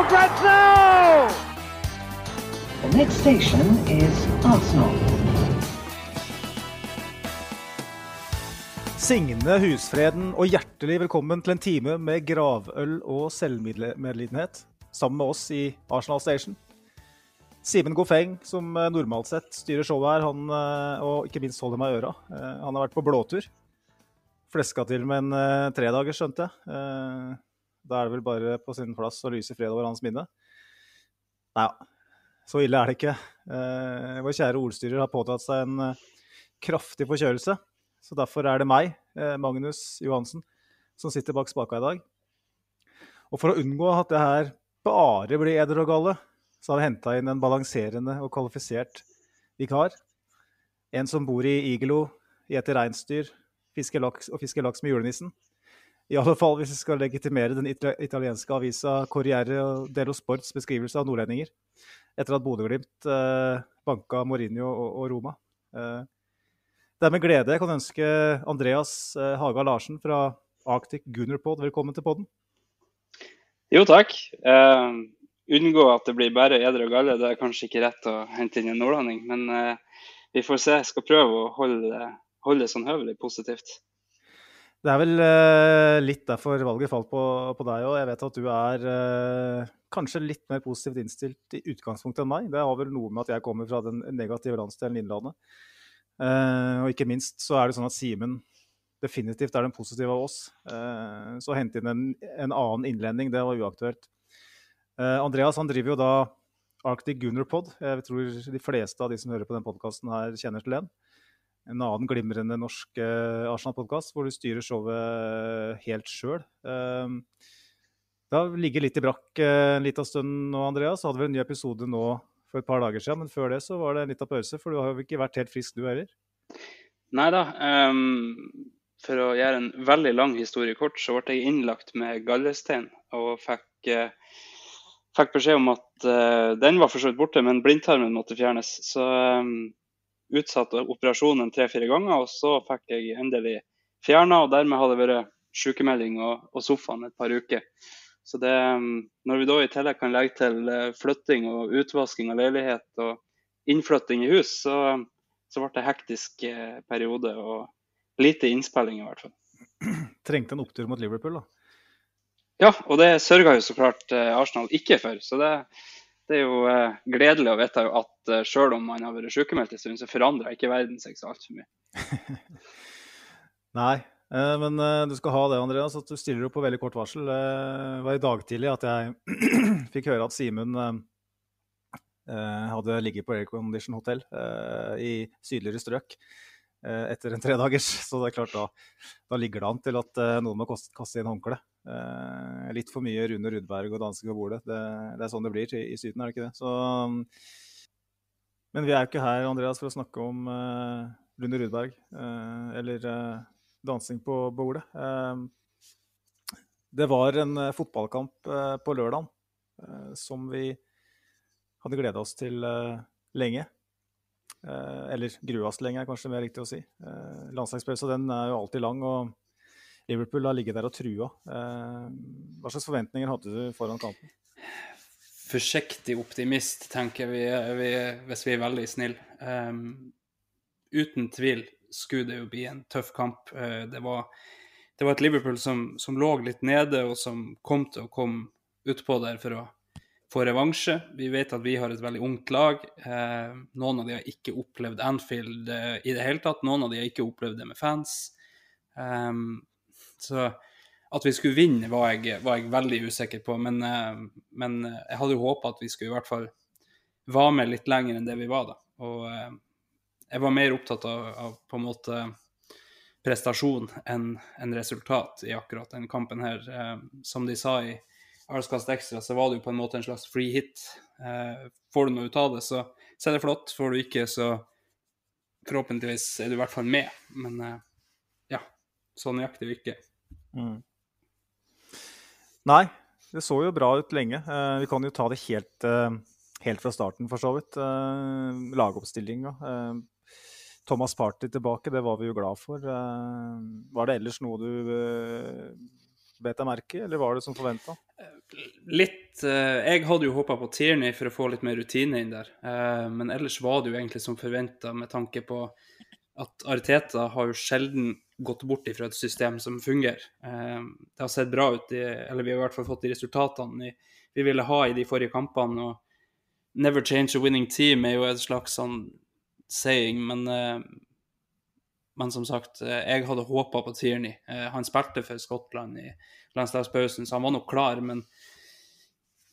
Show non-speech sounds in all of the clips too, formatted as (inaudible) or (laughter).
for grabs now! The next station is Arsenal. Signe husfreden og hjertelig velkommen til en time med gravøl og selvmedlidenhet sammen med oss i Arsenal Station. Simen Gofeng, som eh, normalt sett styrer showet her, han, eh, og ikke minst holder meg i øra. Eh, Han har vært på blåtur. Fleska til med en tredager tredagers, skjønte jeg. Da er det vel bare på sin plass å lyse fred over hans minne. Nei ja, så ille er det ikke. Eh, Vår kjære ordstyrer har påtatt seg en eh, kraftig forkjølelse. Så derfor er det meg, eh, Magnus Johansen, som sitter bak spaka i dag. Og for å unngå at det her bare blir eder og galle, så har vi henta inn en balanserende og kvalifisert vikar. En som bor i igelo, gjeter reinsdyr, fisker laks og fisker laks med julenissen. I alle fall hvis vi skal legitimere den italienske avisa Corriere dello Sports beskrivelse av nordlendinger. Etter at Bodø-Glimt eh, banka Mourinho og, og Roma. Eh, det er med glede jeg kan ønske Andreas eh, Haga Larsen fra Arctic Gunnerpod velkommen til podden. Jo, takk. Eh, unngå at det blir bare edre og galle. Det er kanskje ikke rett å hente inn en nordlanding, men eh, vi får se. Jeg skal prøve å holde, holde det sånn høvelig positivt. Det er vel eh, litt derfor valget falt på, på deg òg. Jeg vet at du er eh, kanskje litt mer positivt innstilt i utgangspunktet enn meg. Det har vel noe med at jeg kommer fra den negative landsdelen Innlandet. Eh, og ikke minst så er det sånn at Simen definitivt er den positive av oss. Eh, så å hente inn en, en annen innlending, det var uaktuelt. Eh, Andreas han driver jo da Arctic Gunnerpod. Jeg tror de fleste av de som hører på den podkasten her, kjenner til den. En annen glimrende norsk uh, Arsenal-podkast hvor du styrer showet helt sjøl. Uh, det har ligget litt i brakk uh, en liten stund nå, Andreas. Hadde vel en ny episode nå for et par dager siden, men før det så var det en liten pause, for du har jo ikke vært helt frisk du heller. Nei da. Um, for å gjøre en veldig lang historie kort, så ble jeg innlagt med gallestein og fikk, uh, fikk beskjed om at uh, den var for borte, men blindtarmen måtte fjernes. Så um, utsatte operasjonen tre-fire ganger, og så fikk jeg endelig fjerna. Og dermed hadde det vært sykemelding og, og sofaen et par uker. Så det, um, når vi da i tillegg kan legge til eh, flytting og utvasking av leilighet og innflytting i hus, så, så ble det hektisk eh, periode og lite innspilling i hvert fall. (clears throat) Trengte en opptur mot Liverpool, da. Ja, og det sørga jo så klart eh, Arsenal ikke for. Så det, det er jo eh, gledelig å vite at eh, selv om man har vært sykemeldt en stund, så forandrer ikke verden seg så altfor mye. (laughs) Nei, eh, men du skal ha det, Andreas, at du stiller opp på veldig kort varsel. Det var i dag tidlig at jeg (clears throat) fikk høre at Simen hadde ligget på aircondition hotell i sydligere strøk etter en tredagers. (laughs) Så det er klart da, da ligger det an til at eh, noen må kaste inn håndkle. Eh, litt for mye Rune Rudberg og dansing på bordet. Det, det er sånn det blir i, i Syden, er det ikke det? Så, men vi er jo ikke her, Andreas, for å snakke om eh, Rune Rudberg eh, eller eh, dansing på bordet. Eh, det var en eh, fotballkamp eh, på lørdag eh, som vi hadde gleda oss til eh, lenge. Eh, eller grua oss lenge, er kanskje mer riktig å si. Eh, Landslagspausa den er jo alltid lang, og Liverpool har ligget der og trua. Eh, hva slags forventninger hadde du foran kampen? Forsiktig optimist, tenker vi, vi hvis vi er veldig snille. Um, uten tvil skulle det jo bli en tøff kamp. Uh, det, var, det var et Liverpool som, som lå litt nede, og som kom til å komme utpå der for å få revansje. Vi vet at vi har et veldig ungt lag. Eh, noen av de har ikke opplevd Anfield eh, i det hele tatt. Noen av de har ikke opplevd det med fans. Um, så at vi skulle vinne, var jeg, var jeg veldig usikker på. Men, eh, men jeg hadde jo håpa at vi skulle i hvert fall være med litt lenger enn det vi var da. Og eh, jeg var mer opptatt av, av på en måte prestasjon enn en resultat i akkurat den kampen her. Eh, som de sa i Arskast ekstra, så var det jo på en måte en slags free hit. Eh, får du noe ut av det, så, så er det flott. Får du ikke, så forhåpentligvis er du i hvert fall med. Men eh, ja, så nøyaktig jo ikke. Mm. Nei, det så jo bra ut lenge. Eh, vi kan jo ta det helt, helt fra starten, for så vidt. Eh, lagoppstillinga. Thomas Party tilbake, det var vi jo glad for. Var det ellers noe du bet deg merke eller var det som forventa? Litt eh, Jeg hadde jo håpa på Tierney for å få litt mer rutine inn der. Eh, men ellers var det jo egentlig som forventa, med tanke på at Ariteta har jo sjelden gått bort ifra et system som fungerer. Eh, det har sett bra ut, i, eller vi har i hvert fall fått de resultatene vi ville ha i de forrige kampene. og Never change a winning team er jo et slags sånn saying, men, eh, men som sagt, eh, jeg hadde håpa på Tierney. Eh, han spilte for Skottland i landslagspausen, så han var nok klar, men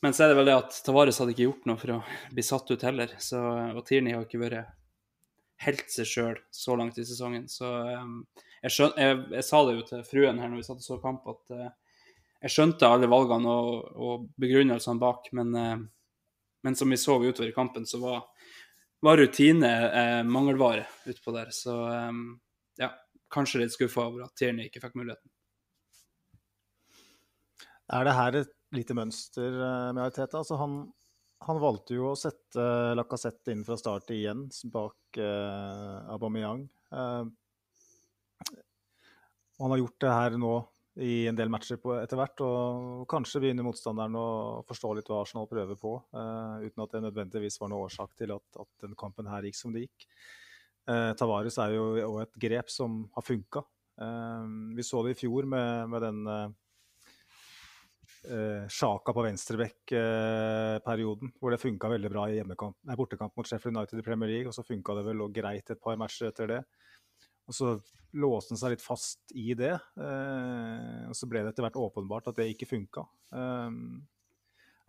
men så er det vel det at Tavares hadde ikke gjort noe for å bli satt ut heller. Så, og Tierney har ikke vært helt seg sjøl så langt i sesongen. Så um, jeg, skjøn, jeg, jeg, sa det jo til fruen her når vi satt og så kamp, at uh, jeg skjønte alle valgene og, og begrunnelsene bak, men, uh, men som vi så utover i kampen, så var, var rutine uh, mangelvare utpå der. Så um, ja, kanskje litt skuffa over at Tierney ikke fikk muligheten. Er det her et lite mønster eh, med Arteta? Altså han, han, valgte jo å sette Lacassette inn fra start igjen bak eh, Aubameyang. Eh, han har gjort det her nå i en del matcher etter hvert, og kanskje begynner motstanderen å forstå litt hva Arsenal prøver på, eh, uten at det nødvendigvis var noen årsak til at, at den kampen her gikk som det gikk. Uh, Tavares er jo et grep som har funka. Uh, vi så det i fjor med, med den Sjaka på venstrebekk-perioden, hvor det funka veldig bra i nei, bortekamp mot Sheffield United i Premier League, og så funka det vel greit et par matcher etter det. Og så låste han seg litt fast i det. Eh, og så ble det etter hvert åpenbart at det ikke funka. Eh,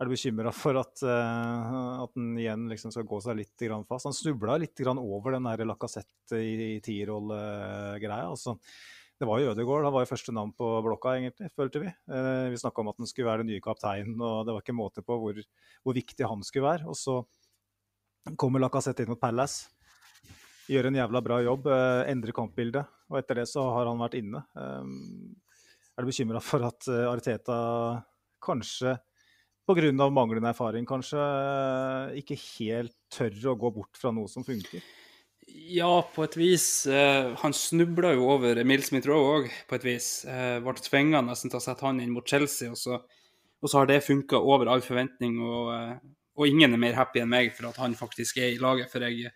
er du bekymra for at, eh, at han igjen liksom skal gå seg litt fast? Han snubla litt over den Lacassette i, tierroll-greia. Altså, det var jo Ødegaard, han var jo første navn på blokka, egentlig, følte vi. Eh, vi snakka om at han skulle være den nye kapteinen, og det var ikke måte på hvor, hvor viktig han skulle være. Og så kommer Lacassette inn mot Palace gjør en jævla bra jobb, eh, endrer kampbildet. Og etter det så har han vært inne. Eh, er du bekymra for at uh, Ariteta kanskje pga. manglende erfaring kanskje uh, ikke helt tør å gå bort fra noe som funker? Ja, på et vis. Eh, han snubla jo over Emil Smith-Roe òg, på et vis. Eh, ble tvinga nesten til å sette han inn mot Chelsea, og så, og så har det funka over all forventning. Og, uh, og, ingen er mer happy enn meg for at han faktisk er i laget. For jeg,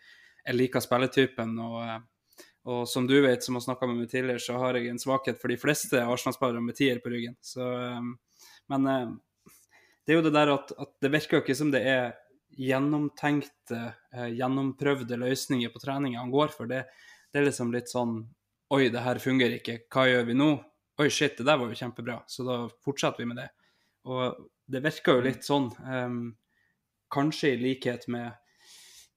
jeg liker spilletypen. Og, eh, og, som du vet, som har snakka med meg tidligere, så har jeg en svakhet for de fleste Arsenal-spillere med tier på ryggen. Så, eh, men eh, det er jo det der at, at det virker ikke som det er gjennomtenkte, gjennomprøvde løsninger på treninga han går for. Det, det, er liksom litt sånn Oi, det her fungerer ikke. Hva gjør vi nå? Oi, shit, det der var jo kjempebra. Så da fortsetter vi med det. Og det virker jo litt sånn, um, kanskje i likhet med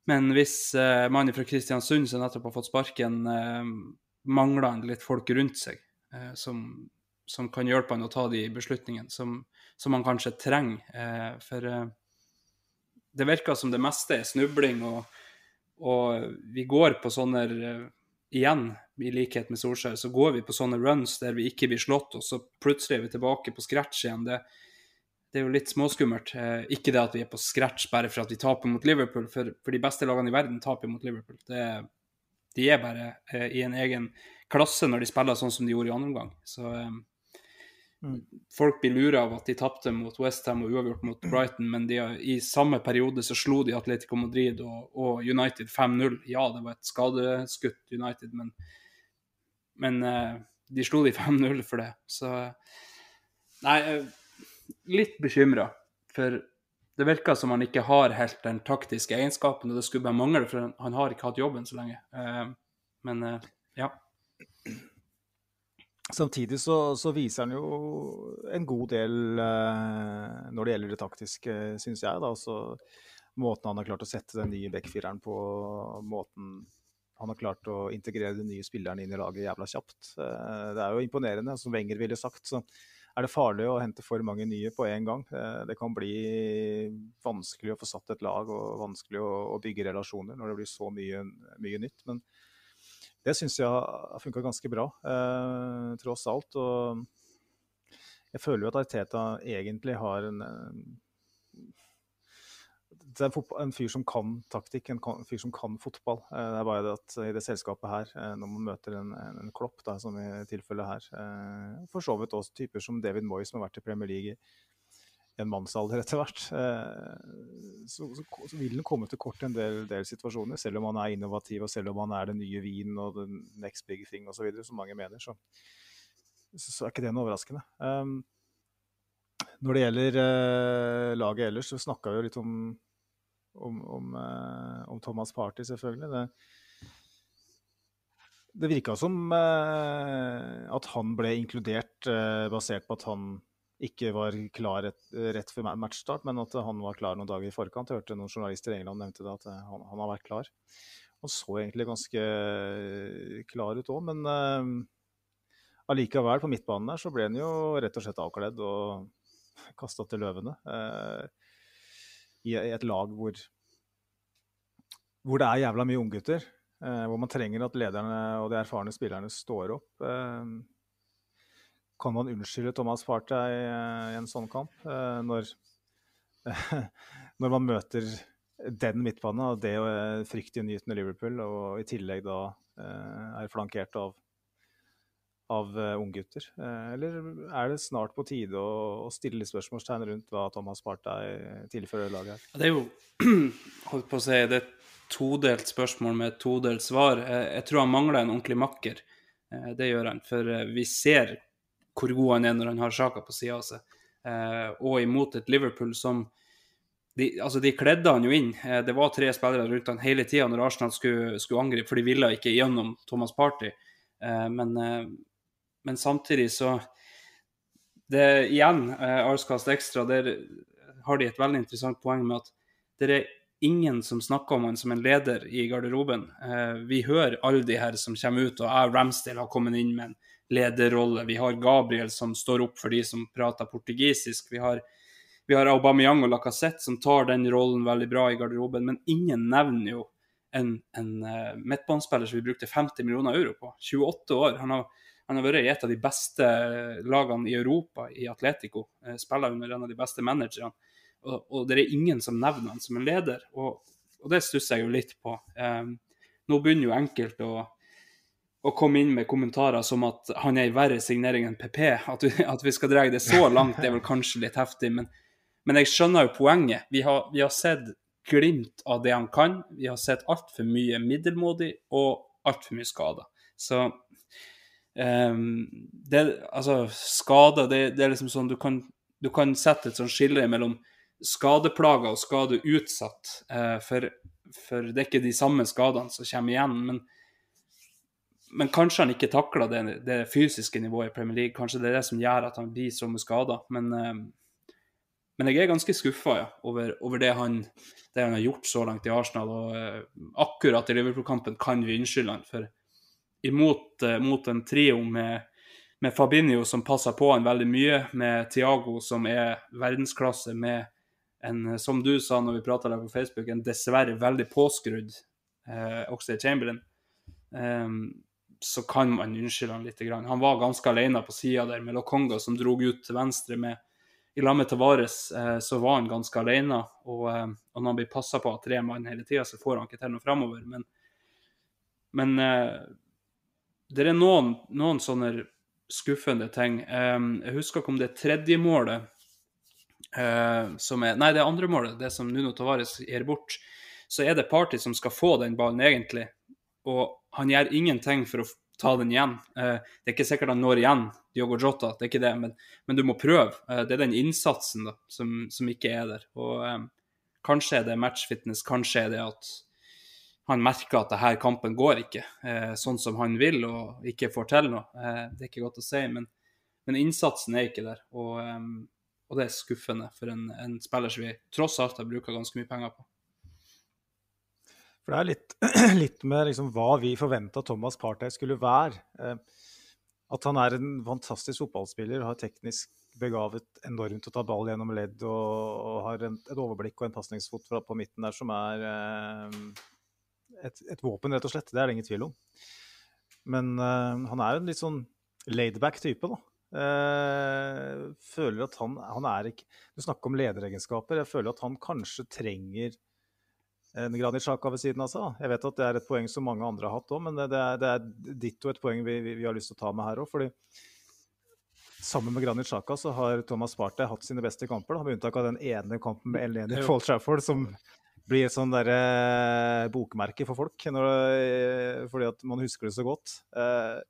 men hvis uh, mannen fra Kristiansund som nettopp har fått sparken, uh, mangler han litt folk rundt seg uh, som, som, kan hjelpe han å ta de beslutningene som, som han kanskje trenger. For det virker som det meste er snubling, og, og vi går på sånne Igjen, i likhet med Solskjær, så går vi på sånne runs der vi ikke blir slått, og så plutselig er vi tilbake på scratch igjen. Det, det er jo litt småskummelt. Eh, ikke det at vi er på scratch bare for at vi taper mot Liverpool, for, for de beste lagene i verden taper mot Liverpool. Det, de er bare eh, i en egen klasse når de spiller sånn som de gjorde i andre omgang. Så eh. Folk blir lura av at de tapte mot Westham og uavgjort mot Brighton, men de, i samme periode så slo de Atletico Madrid og, og United 5-0. Ja, det var et skadeskutt United, men, men eh, de slo de 5-0 for det. Så Nei, eh, litt bekymra. For det virker som han ikke har helt den taktiske egenskapen, og det skulle bare mangle, for han har ikke hatt jobben så lenge. Uh, men. Samtidig så, så, viser han jo en god del uh, når det gjelder det taktiske, syns jeg. da, altså Måten han har klart å sette den nye backfireren på, måten han har klart å integrere de nye spillerne inn i laget jævla kjapt. Eh, det er jo imponerende. Som Wenger ville sagt, så er det farlig å hente for mange nye på en gang. Eh, det kan bli vanskelig å få satt et lag og vanskelig å, å bygge relasjoner når det blir så mye, mye nytt. Men det syns jeg har funka ganske bra, eh, tross alt. Og jeg føler jo at Arteta egentlig har en det er en, fyr som kan taktikk, en, fyr som kan fotball. Eh, det er bare det at i det selskapet her, eh, når man møter en, en klopp, da, som i tilfellet her eh, For så vidt også typer som David Moyes, som har vært i Premier League en mannsalder etter hvert. Så, så, så, vil han komme til kort i en del, del, situasjoner, selv om han er innovativ og selv om han er den nye vinen og the next big thing osv., som mange mener. Så, så, er ikke det noe overraskende. Um, når det gjelder uh, laget ellers, så snakka vi jo litt om om, om, uh, om Thomas Party, selvfølgelig. Det, det virka som eh, at han ble inkludert eh, basert på at han ikke var klar rett, rett før matchstart, men at han var klar noen dager i forkant. Jeg hørte noen journalister i England nevnte det, at han, han har vært klar. Han så egentlig ganske klar ut òg, men uh, allikevel, på midtbanen der, så ble han jo rett og slett avkledd og (laughs) kasta til løvene. Uh, i, et lag hvor, hvor det er jævla mye unggutter. Uh, hvor man trenger at lederne og de erfarne spillerne står opp. Eh, kan man unnskylde Thomas Partey eh, i en sånn kamp? Eh, når, (laughs) når, man møter den midtbanen og det eh, i Liverpool, og i tillegg da er flankert av av unggutter? Eller er det snart på tide å, å stille litt spørsmålstegn rundt hva Thomas Partey tilfører laget her? Det er jo (clears throat) holdt på å si, det er et todelt spørsmål med et todelt svar. Jeg, tror han mangler en ordentlig makker. Det gjør han. For vi ser hvor god han er når han har saka på sida av seg. og imot et Liverpool som de, altså de kledde han jo inn. Det var tre spillere rundt han hele tida når Arsenal skulle, skulle, angripe, for de ville ikke gjennom Thomas Party. Men men samtidig så det, Igjen, eh, Arskast Extra, der har de et veldig interessant poeng med at det er ingen som snakker om han som en leder i garderoben. Eh, vi hører alle de her som kommer ut, og jeg Ramsdale har kommet inn med en lederrolle. Vi har Gabriel som står opp for de som prater portugisisk. Vi har, vi har Aubameyang og Lacassette som tar den rollen veldig bra i garderoben, men ingen nevner jo en, en uh, midtbanespiller som vi brukte 50 millioner euro på. 28 år. Han har han har vært i et av de beste lagene i Europa i Atletico. Eh, spiller under en av de beste managerne. Og, og det er ingen som nevner han som en leder, og, og det stusser jeg jo litt på. Um, nå begynner jo enkelte å, å, komme inn med kommentarer som at han er i verre signering enn PP. At vi, at vi skal dra det så langt, det er vel kanskje litt heftig, men, men jeg skjønner jo poenget. Vi har, vi har sett glimt av det han kan. Vi har sett altfor mye middelmådig og altfor mye skader. Så Um, det, altså, skader det, det, er liksom sånn du kan, du kan sette et sånt skille mellom skadeplager og skadeutsatt. Uh, for, for, det er ikke de samme skadene som kommer igjen. Men, men kanskje han ikke takler det, det, fysiske nivået i Premier League. Kanskje det er det som gjør at han blir så mye skada. Men, uh, men jeg er ganske skuffa ja, over, over det, han, det, han, har gjort så langt i Arsenal. Og uh, akkurat i Liverpool-kampen kan vi unnskylde han. for imot uh, mot en trio med, med, Fabinho som passer på han veldig mye, med Tiago som er verdensklasse, med en, som du sa når vi prata der på Facebook, en dessverre veldig påskrudd uh, Oxlade Chamberlain. Um, så kan man unnskylde han litt. Han var ganske alene på sida der med Lokonga, som drog ut til venstre med i lag med Tavares, eh, så var han ganske alene. Og, eh, og når han blir passa på av tre mann hele tida, så får han ikke til noe framover. Men, men eh, det er noen, noen sånne skuffende ting. Jeg husker ikke om det tredje målet som er Nei, det andre målet, det som Nuno Tavares gir bort. Så er det Party som skal få den ballen, egentlig. Og han gjør ingenting for å ta den igjen. Uh, det er ikke sikkert han når igjen Diogo Jota, det er ikke det, men, men du må prøve. Uh, det er den innsatsen da, som, som ikke er der. Og um, kanskje er det matchfitness, kanskje er det at han merker at denne kampen går ikke eh, sånn som han vil, og ikke får til noe. Eh, det er ikke godt å si, men, men innsatsen er ikke der. Og, og det er skuffende for en, en, spiller som vi tross alt har bruka ganske mye penger på. For det er litt, (clears throat) litt med liksom hva vi forventa Thomas Partey skulle være. Eh, at han er en fantastisk fotballspiller, har teknisk begavet enormt å ta ball gjennom ledd og, og har en, et overblikk og en pasningsfot på midten der som er eh, et, et, våpen, rett og slett. Det er det ingen tvil om. Men eh, han er en litt sånn laidback type, da. Eh, føler at han, han er ikke Du snakker om lederegenskaper. Jeg føler at han kanskje trenger en Granit Xhaka ved siden av seg. Jeg vet at det er et poeng som mange andre har hatt òg, men det, det, er, det er ditto et poeng vi, vi, vi, har lyst til å ta med her òg. fordi sammen med Granit Sjaka så har Thomas Partey hatt sine beste kamper, da, med unntak av den ene kampen med Eleni Fall Trafford, som blir et sånn derre eh, bokmerke for folk, når, eh, fordi at man husker det så godt. Eh,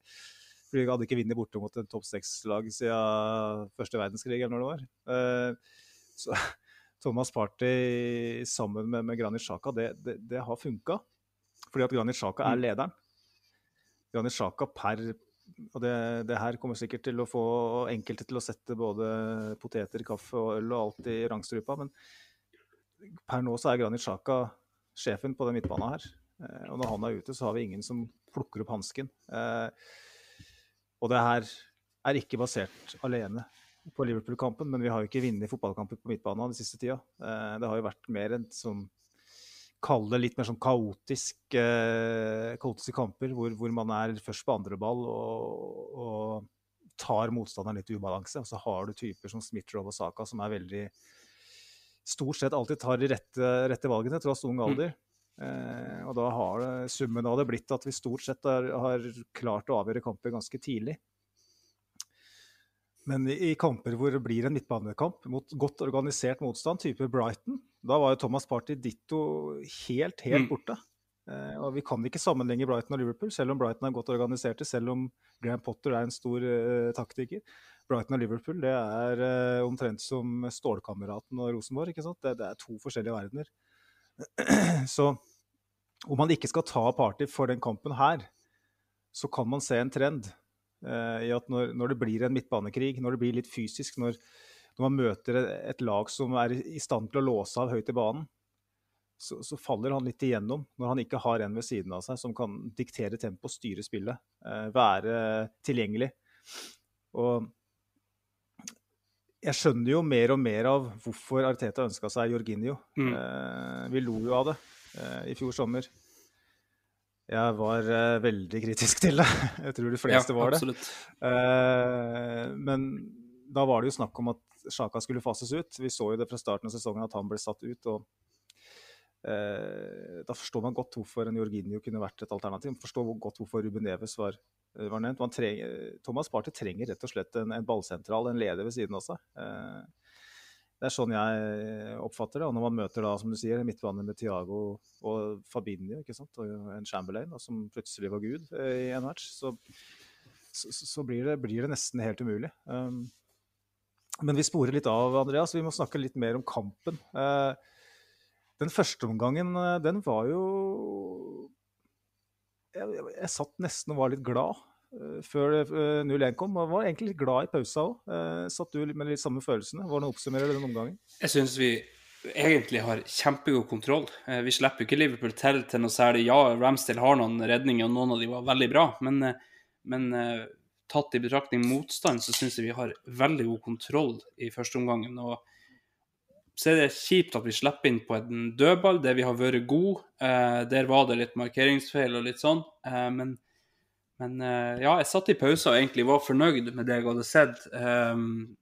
fordi vi hadde ikke vunnet borte mot et topp seks-lag siden første verdenskrig, eller når det var. Eh, så Thomas Party sammen med, med Granit Sjaka, det, det, det har funka. Fordi at Granit Sjaka er mm. lederen. Granit Sjaka per og det, det, her kommer sikkert til å få enkelte til å sette både poteter, kaffe og øl og alt i rangstrupa, men per nå så er Granit Sjaka sjefen på den midtbanen her. Eh, og når han er ute, så har vi ingen som plukker opp hansken. Eh, og det her er ikke basert alene på Liverpool-kampen, men vi har jo ikke vunnet fotballkamper på midtbanen den siste tida. Eh, det har jo vært mer en sånn Kall det litt mer sånn kaotisk, eh, kaotiske kamper hvor, hvor, man er først på andre ball og, og tar motstanderen litt i ubalanse. Og så har du typer som Smith-Roe og Saka som er veldig Stort sett alltid tar de rette, rette valgene, tross ung mm. alder. Mm. Eh, og da har det, summen av det blitt at vi stort sett har, har klart å avgjøre kamper ganske tidlig. Men i, kamper hvor det blir en midtbanekamp mot godt organisert motstand, type Brighton, da var jo Thomas Party ditto helt, helt mm. borte. Eh, og Vi kan ikke sammenligne Brighton og Liverpool, selv om Brighton er godt organiserte, selv om Graham Potter er en stor uh, taktiker. Brighton og Liverpool det er uh, omtrent som Stålkameraten og Rosenborg. ikke sant? Det, det er to forskjellige verdener. (clears throat) Så om man ikke skal ta Party for den kampen her, så kan man se en trend i at når, når, det blir en midtbanekrig, når det blir litt fysisk, når, når, man møter et lag som er i stand til å låse av høyt i banen, så, så, faller han litt igjennom når han ikke har en ved siden av seg som kan diktere tempo, styre spillet, eh, være tilgjengelig. Og jeg skjønner jo mer og mer av hvorfor Arteta ønska seg Jorginho. Mm. Eh, vi lo jo av det eh, i fjor sommer. Jeg var uh, veldig kritisk til det. (laughs) Jeg tror de fleste ja, var det. Uh, men da var det jo snakk om at Sjaka skulle fases ut. Vi så jo det fra starten av sesongen at han ble satt ut. og uh, Da forstår man godt hvorfor en Jorginho kunne vært et alternativ. Man forstår godt hvorfor Ruben Neves var, var nevnt. Trenger, Thomas Party trenger rett og slett en, en ballsentral, en leder ved siden av seg. Det er sånn jeg oppfatter det. Og når man møter da, som du sier, midtbanen med Tiago og Fabinho ikke sant? og en Chamberlain da, som plutselig var gud eh, i en match, så, så, så blir, det, blir, det, nesten helt umulig. Um, men vi sporer litt av, Andreas. Vi må snakke litt mer om kampen. Uh, den første omgangen, den var jo jeg, jeg, jeg, satt nesten og var litt glad. Eh, før 0-1 eh, kom. Og var egentlig litt glad i pausa òg. Eh, satt du med litt samme følelsene? Hvordan oppsummerer du den omgangen? Jeg syns vi egentlig har kjempegod kontroll. Vi slipper ikke Liverpool til til noe særlig. Ja, Ramsdale har noen redninger, og noen av de var veldig bra. Men, men tatt i betraktning motstand, så syns jeg vi har veldig god kontroll i første omgangen. Og så er det kjipt at vi slipper inn på en dødball der vi har vært gode. der var det litt markeringsfeil og litt sånn. men men uh, ja, jeg satt i pausen og egentlig var fornøyd med det jeg hadde sett. Um,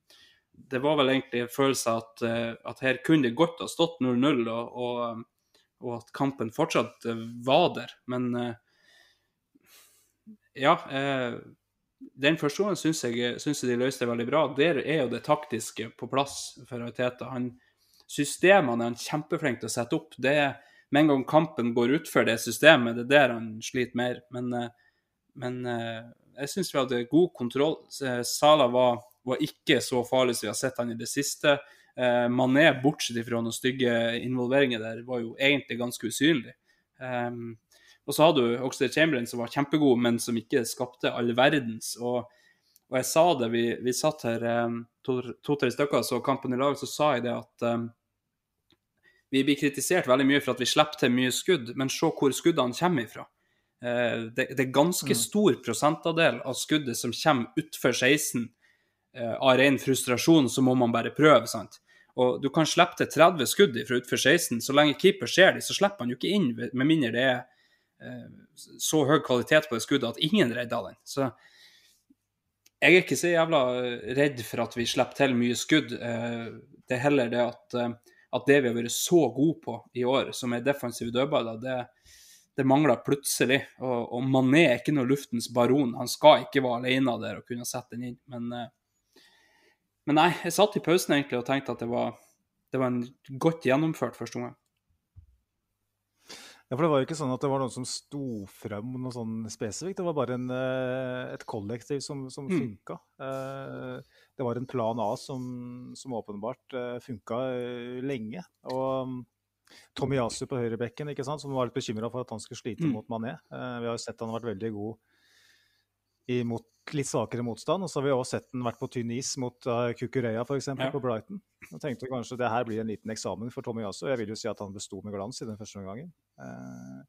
det var vel egentlig en følelse at, uh, at her kunne det godt ha stått 0-0, og, og, og, at kampen fortsatt uh, var der. Men ja Den første gangen syns jeg, synes jeg de løste det veldig bra. Der er jo det taktiske på plass for Ariteta. Han, systemene er han kjempeflink til å sette opp. Det er Med en gang kampen går utfor det systemet, det er der han sliter mer. Men men eh, jeg syns vi hadde god kontroll. Sala var, var, ikke så farlig som vi har sett han i det siste. Eh, Mané, bortsett fra noen stygge involveringer der, var jo egentlig ganske usynlig. Um, og så hadde du også Chamberlain, som var kjempegod, men som ikke skapte all verdens. Og, og jeg sa det, vi, vi satt her um, to-tre to, stykker så kampen i lag, så sa jeg det at um, vi blir kritisert veldig mye for at vi slipper til mye skudd, men se hvor skuddene kommer ifra. Eh, det, det er ganske Mm. stor prosentandel av skuddet som kommer utfor 16 eh, av ren frustrasjon, så må man bare prøve. sant? Og Du kan slippe til 30 skudd fra utfor 16. Så lenge keeper ser de, så slipper han jo ikke inn, med mindre det er eh, så høy kvalitet på det skuddet at ingen redder den. Så jeg er ikke så jævla eh, redd for at vi slipper til mye skudd. Eh, Det er heller det at, at det vi har vært så gode på i år, som er defensive dødballer, det, det mangler plutselig. Og, og Mané er ikke noe luftens baron. Han skal ikke være alene der og kunne sette den inn. Men, eh, men nei, jeg satt i pausen egentlig og tenkte at det var, det var en godt gjennomført første omgang. Ja, for Det var jo ikke sånn at det var noen som sto frem noe sånn spesifikt. Det var bare en, eh, et kollektiv som, som Mm. funka. Eh, Det var en plan A som, som åpenbart funka lenge. Og Tomiyasu på høyrebekken, ikke sant, som var litt bekymra for at han skulle slite Mm. mot Mané. Eh, Vi har jo sett han har vært veldig god mot litt svakere motstand. Og så har vi også sett den vært på tynn is mot uh, Kukureya f.eks. Ja. på Brighton. Og tenkte kanskje det her blir en liten eksamen for Tomiyasu. Jeg vil jo si at han besto med glans i den første omgangen. Uh,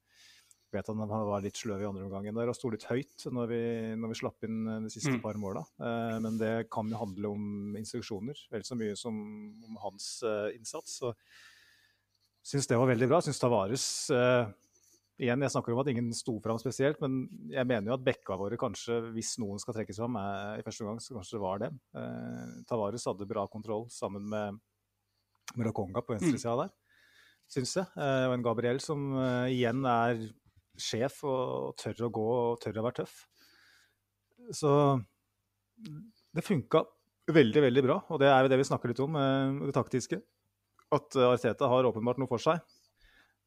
vet at han var litt sløv i andre omgangen der og sto litt høyt når vi, når vi slapp inn eh, de siste Mm. par måla. Uh, men det kan jo handle om instruksjoner vel så mye som om hans uh, innsats. Så syns det var veldig bra. Syns Tavares eh, Igjen, jeg snakker om at ingen sto fram spesielt, men jeg mener jo at bekka våre kanskje, hvis noen skal trekkes fram i første omgang, så kanskje det var dem. Eh, Tavares hadde bra kontroll sammen med, med Lokonga på venstresida der, syns jeg. Eh, og en Gabriel som eh, igjen er sjef og tør å gå og tør å være tøff. Så det funka veldig, veldig bra, og det er jo det vi snakker litt om, eh, det taktiske. At eh, Arteta har åpenbart noe for seg,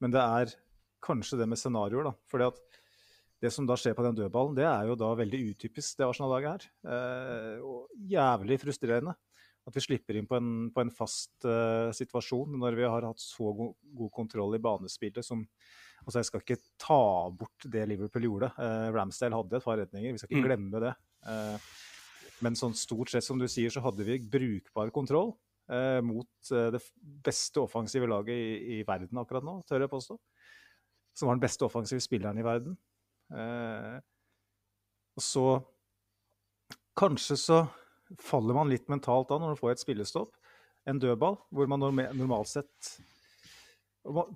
men det er kanskje det med scenarioer, da. Fordi at det som da skjer på den dødballen, det er jo da veldig utypisk det Arsenal-laget her. Eh, og jævlig frustrerende at vi slipper inn på en, på en fast eh, situasjon når vi har hatt så god, god kontroll i banespillet som Altså, jeg skal ikke ta bort det Liverpool gjorde. Eh, Ramsdale hadde et par redninger, vi skal ikke Mm. glemme det. Eh, men sånn stort sett, som du sier, så hadde vi brukbar kontroll eh, mot eh, det beste offensive laget i, i verden akkurat nå, tør jeg påstå. Som var den beste offensive spilleren i verden. Eh, og så Kanskje så faller man litt mentalt da når man får et spillestopp. En dødball, hvor man normalt sett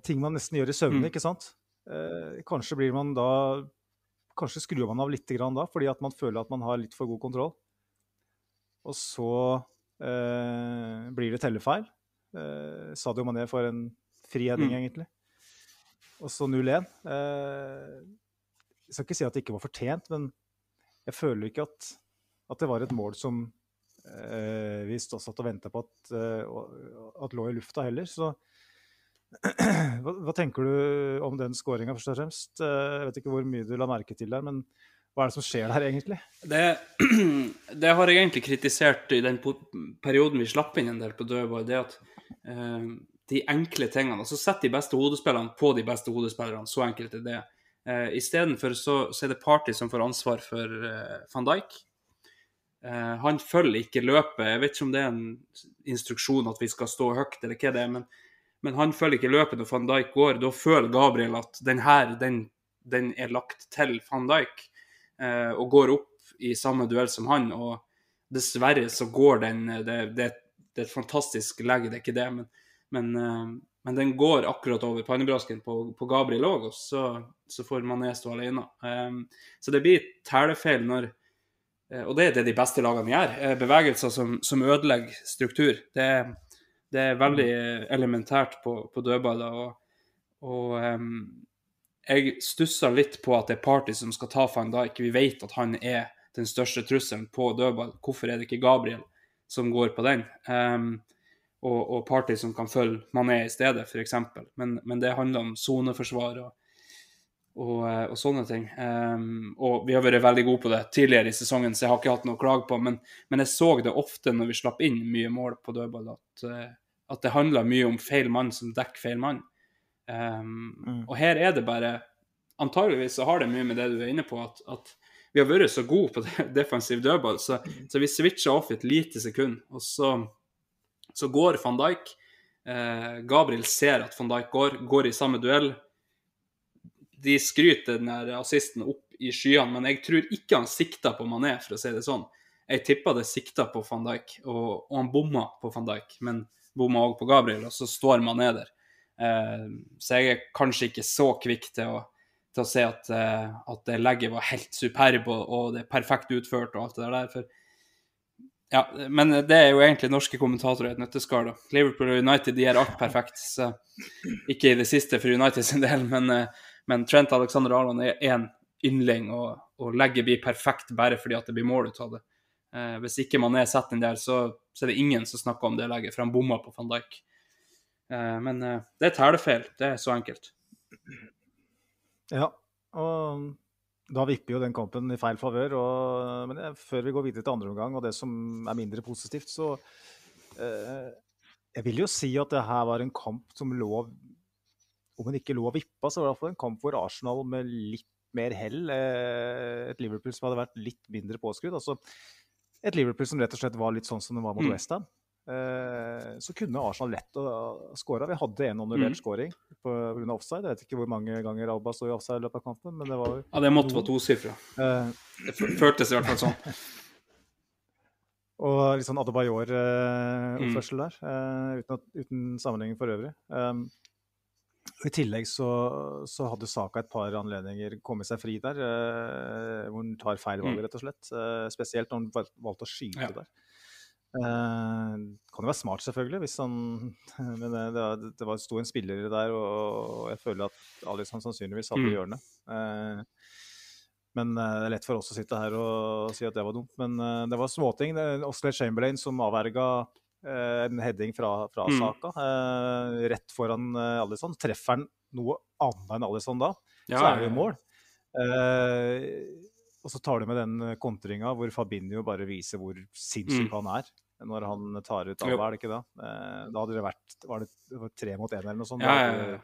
Ting man nesten gjør i søvne, Mm. ikke sant? Eh, kanskje blir man da Kanskje skrur man av litt grann da, fordi at man føler at man har litt for god kontroll. Og så eh, blir det tellefeil. Eh, Sadio Mané får en friheting, Mm. egentlig. Og så 0-1. Eh, jeg skal ikke si at det ikke var fortjent, men jeg føler ikke at, at det var et mål som eh, vi satt og venta på at, eh, at lå i lufta heller. Så (clears throat) hva, hva tenker du om den skåringa, først og fremst? Eh, jeg vet ikke hvor mye du la merke til der, men hva er det som skjer der, egentlig? Det, (clears throat) det har jeg egentlig kritisert i den perioden vi slapp inn en del på dødball, det at eh, de enkle tingene Altså sett de beste hodespillerne på de beste hodespillerne, så enkelt er det. Uh, Istedenfor så, så er det Party som får ansvar for eh, van Dijk. Eh, han følger ikke løpet. Jeg vet ikke om det er en instruksjon at vi skal stå høyt, eller hva det er, men, men han følger ikke løpet når van Dijk går. Da føler Gabriel at den her, den, den er lagt til van Dijk eh, og går opp i samme duell som han. Og dessverre så går den Det, det, det er et fantastisk legg, det er ikke det, men, men, eh, men den går akkurat over pannebrasken på, på Gabriel òg, og så, så får Mané stå alene. Um, så det blir tælefeil når eh, Og det er det de beste lagene gjør. eh, Bevegelser som, som ødelegger struktur. Det, det er veldig elementært på, på dødballer. Og, og em, jeg stusser litt på at det er Party som skal ta van Dijk. Vi vet at han er den største trusselen på dødball. Hvorfor er det ikke Gabriel som går på den? Um, og, og Party som kan følge Mané i stedet, f.eks. Men, men det handler om soneforsvar og, og, eh, og sånne ting. Um, og vi har vært veldig gode på det tidligere i sesongen, så jeg har ikke hatt noe å klage på. Men, men jeg så det ofte når vi slapp inn mye mål på dødball, at, eh, at det handla mye om feil mann som dekker feil mann. Em, Mm. Og her er det bare Antageligvis så har det mye med det du er inne på, at, at vi har vært så gode på (laughs) defensiv dødball, så, så vi switcha off et lite sekund, og så, så går van Dijk Eh, Gabriel ser at van Dijk går, går i samme duell. De skryter den her assisten opp i skyene, men jeg tror ikke han sikta på Mané, for å si det sånn. Jeg tippa det sikta på van Dijk, og, og han bomma på van Dijk, men bomma òg på Gabriel, og så står Mané der. Eh, så jeg er kanskje ikke så kvikk til å, til å se at, eh, at legget var helt superb og, og, det er perfekt utført og alt det der. For, ja, men det er jo egentlig norske kommentatorer i et nøtteskall. Liverpool og United de gjør alt perfekt. så Ikke i det siste for United sin del, men, eh, men Trent Alexander Arland er én yndling, og, og legget blir perfekt bare fordi at det blir mål ut av det. Hvis ikke man er sett inn der, så, så, er det ingen som snakker om det legget, for han bomma på van Dijk. Eh, men eh, det er tellefeil. Det er så enkelt. Ja, og da vipper jo den kampen i feil favør. Men før vi går videre til andre omgang, og det som er mindre positivt, så eh, Jeg vil jo si at det her var en kamp som lå Om den ikke lå og vippa, så var det i hvert fall en kamp hvor Arsenal med litt mer hell, eh, et Liverpool som hadde vært litt mindre påskrudd. altså et Liverpool som rett og slett var litt sånn som det var mot mm. Westham. Eh, så kunne Arsenal lett å skåre. Vi hadde en annullert mm. skåring pga. offside. Jeg vet ikke hvor mange ganger Alba sto i offside i løpet av kampen, men det var Ja, det måtte være tosifra. Uh, det føltes i hvert fall sånn. (laughs) og litt sånn Adebayor-oppførsel mm. der, eh, uten, uten, sammenligning for øvrig. Um, i tillegg så, så, hadde Saka et par anledninger kommet seg fri der, hvor han tar feil valg, mm. rett og slett. Spesielt når han valgte å skyte ja. der. Eh, kan jo være smart, selvfølgelig, hvis han (laughs) Men det, det, det var, sto en spiller der, og, jeg føler at Alisson sannsynligvis hadde mm. hjørnet. Eh, men eh, det er lett for oss å sitte her og, si at det var dumt. Men uh, det var småting. Osley Chamberlain som avverga uh, en heading fra, fra mm. Saka uh, rett foran Alison. Treffer han noe annet enn Alison da, ja, så er det jo mål. Og så tar du med den kontringa hvor Fabinho bare viser hvor sinnssyk mm. han er. Når han tar ut Alba, er det ikke da? Eh, da hadde det vært var det, det tre mot én eller noe sånt. Ja, ja, ja.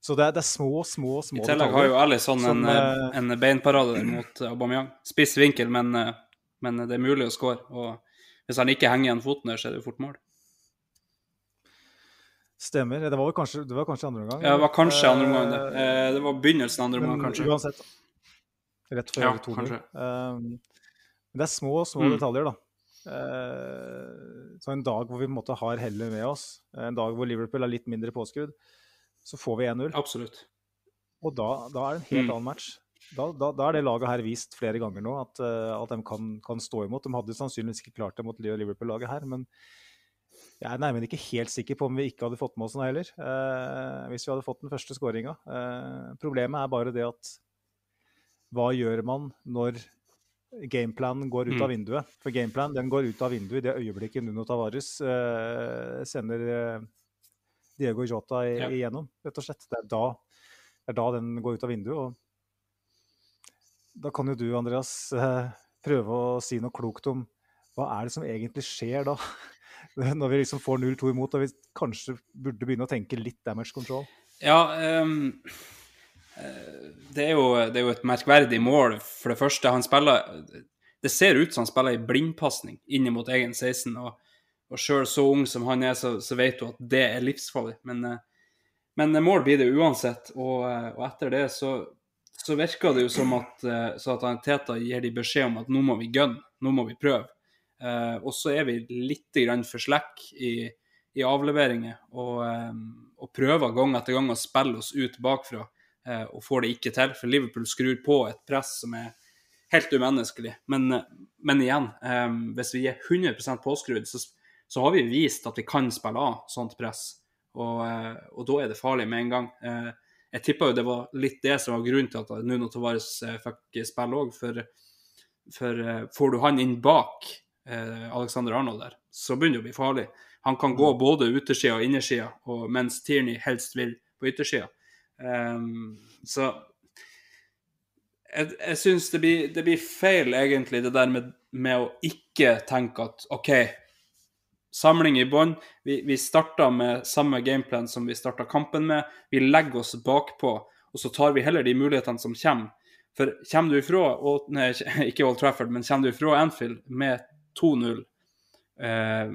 Så det er, det er, små, små, små I tillegg har jo Alison en, en beinparade mot Aubameyang. Spiss vinkel, men, men, det er mulig å score. Og hvis han ikke henger igjen foten der, så er det jo fort mål. Stemmer. Det var kanskje, det var kanskje andre omgang? Ja, det var kanskje andre omgang. Det, eh, det var begynnelsen av andre omgang, kanskje. Uansett. Rett før ja, 2-0. Um, det er små, små mm. detaljer, da. Uh, så en dag hvor vi på en måte har hellet med oss, en dag hvor Liverpool er litt mindre påskrudd, så får vi 1-0. Absolutt. Og da, da, er det en helt mm. annen match da, da, da, er det laget her vist flere ganger nå at, uh, at de kan, kan, stå imot. De hadde sannsynligvis ikke klart det mot Liverpool-laget her, men jeg er nærmere ikke helt sikker på om vi ikke hadde fått med oss den heller. eh, hvis vi hadde fått den første skåringa. Eh, problemet er bare det at hva gjør man når gameplanen går ut av mm. vinduet? For gameplanen den går ut av vinduet i det øyeblikket Nuno Tavares sender Diego Jota igjennom, rett og slett. Det er da, det er da den går ut av vinduet. og da kan jo du, Andreas, eh, prøve å si noe klokt om hva er det som egentlig skjer da? (laughs) Når vi liksom får 0-2 imot og vi kanskje burde begynne å tenke litt damage control? Ja, um, det, er jo, det, er jo, et merkverdig mål, for det første. Han spiller Det ser ut som han spiller i blindpasning inn mot egen 16. Og, og sjøl så ung som han er, så, så, vet du at det er livsfarlig. Men, men mål blir det uansett. Og, og etter det så så virker det jo som at, eh, så at Teta gir de beskjed om at nå må vi gunne, nå må vi prøve. Eh, og så er vi litt grann for slack i, i avleveringer og, eh, og, prøver gang etter gang å spille oss ut bakfra eh, og får det ikke til. For Liverpool skrur på et press som er helt umenneskelig. Men, men igjen, eh, hvis vi er 100% påskrudd, så, så, har vi vist at vi kan spille av sånt press. Og, eh, og da er det farlig med en gang. Eh, jeg tippa jo det var litt det som var grunnen til at Nuno Tavares eh, fikk spille òg. For, for eh, får du han inn bak eh, Alexander Arnold der, så begynner det å bli farlig. Han kan gå både utersida og innersida, mens Tierney helst vil på yttersida. Um, så jeg, jeg syns det, det, blir feil, egentlig, det der med, med å ikke tenke at OK, samling i bånn. Vi, vi starta med samme gameplan som vi starta kampen med. Vi legger oss bakpå, og så tar vi heller de mulighetene som kommer. For kommer du ifra, nei, (laughs) ikke Old Trafford, men kommer du ifra Anfield med 2-0, eh,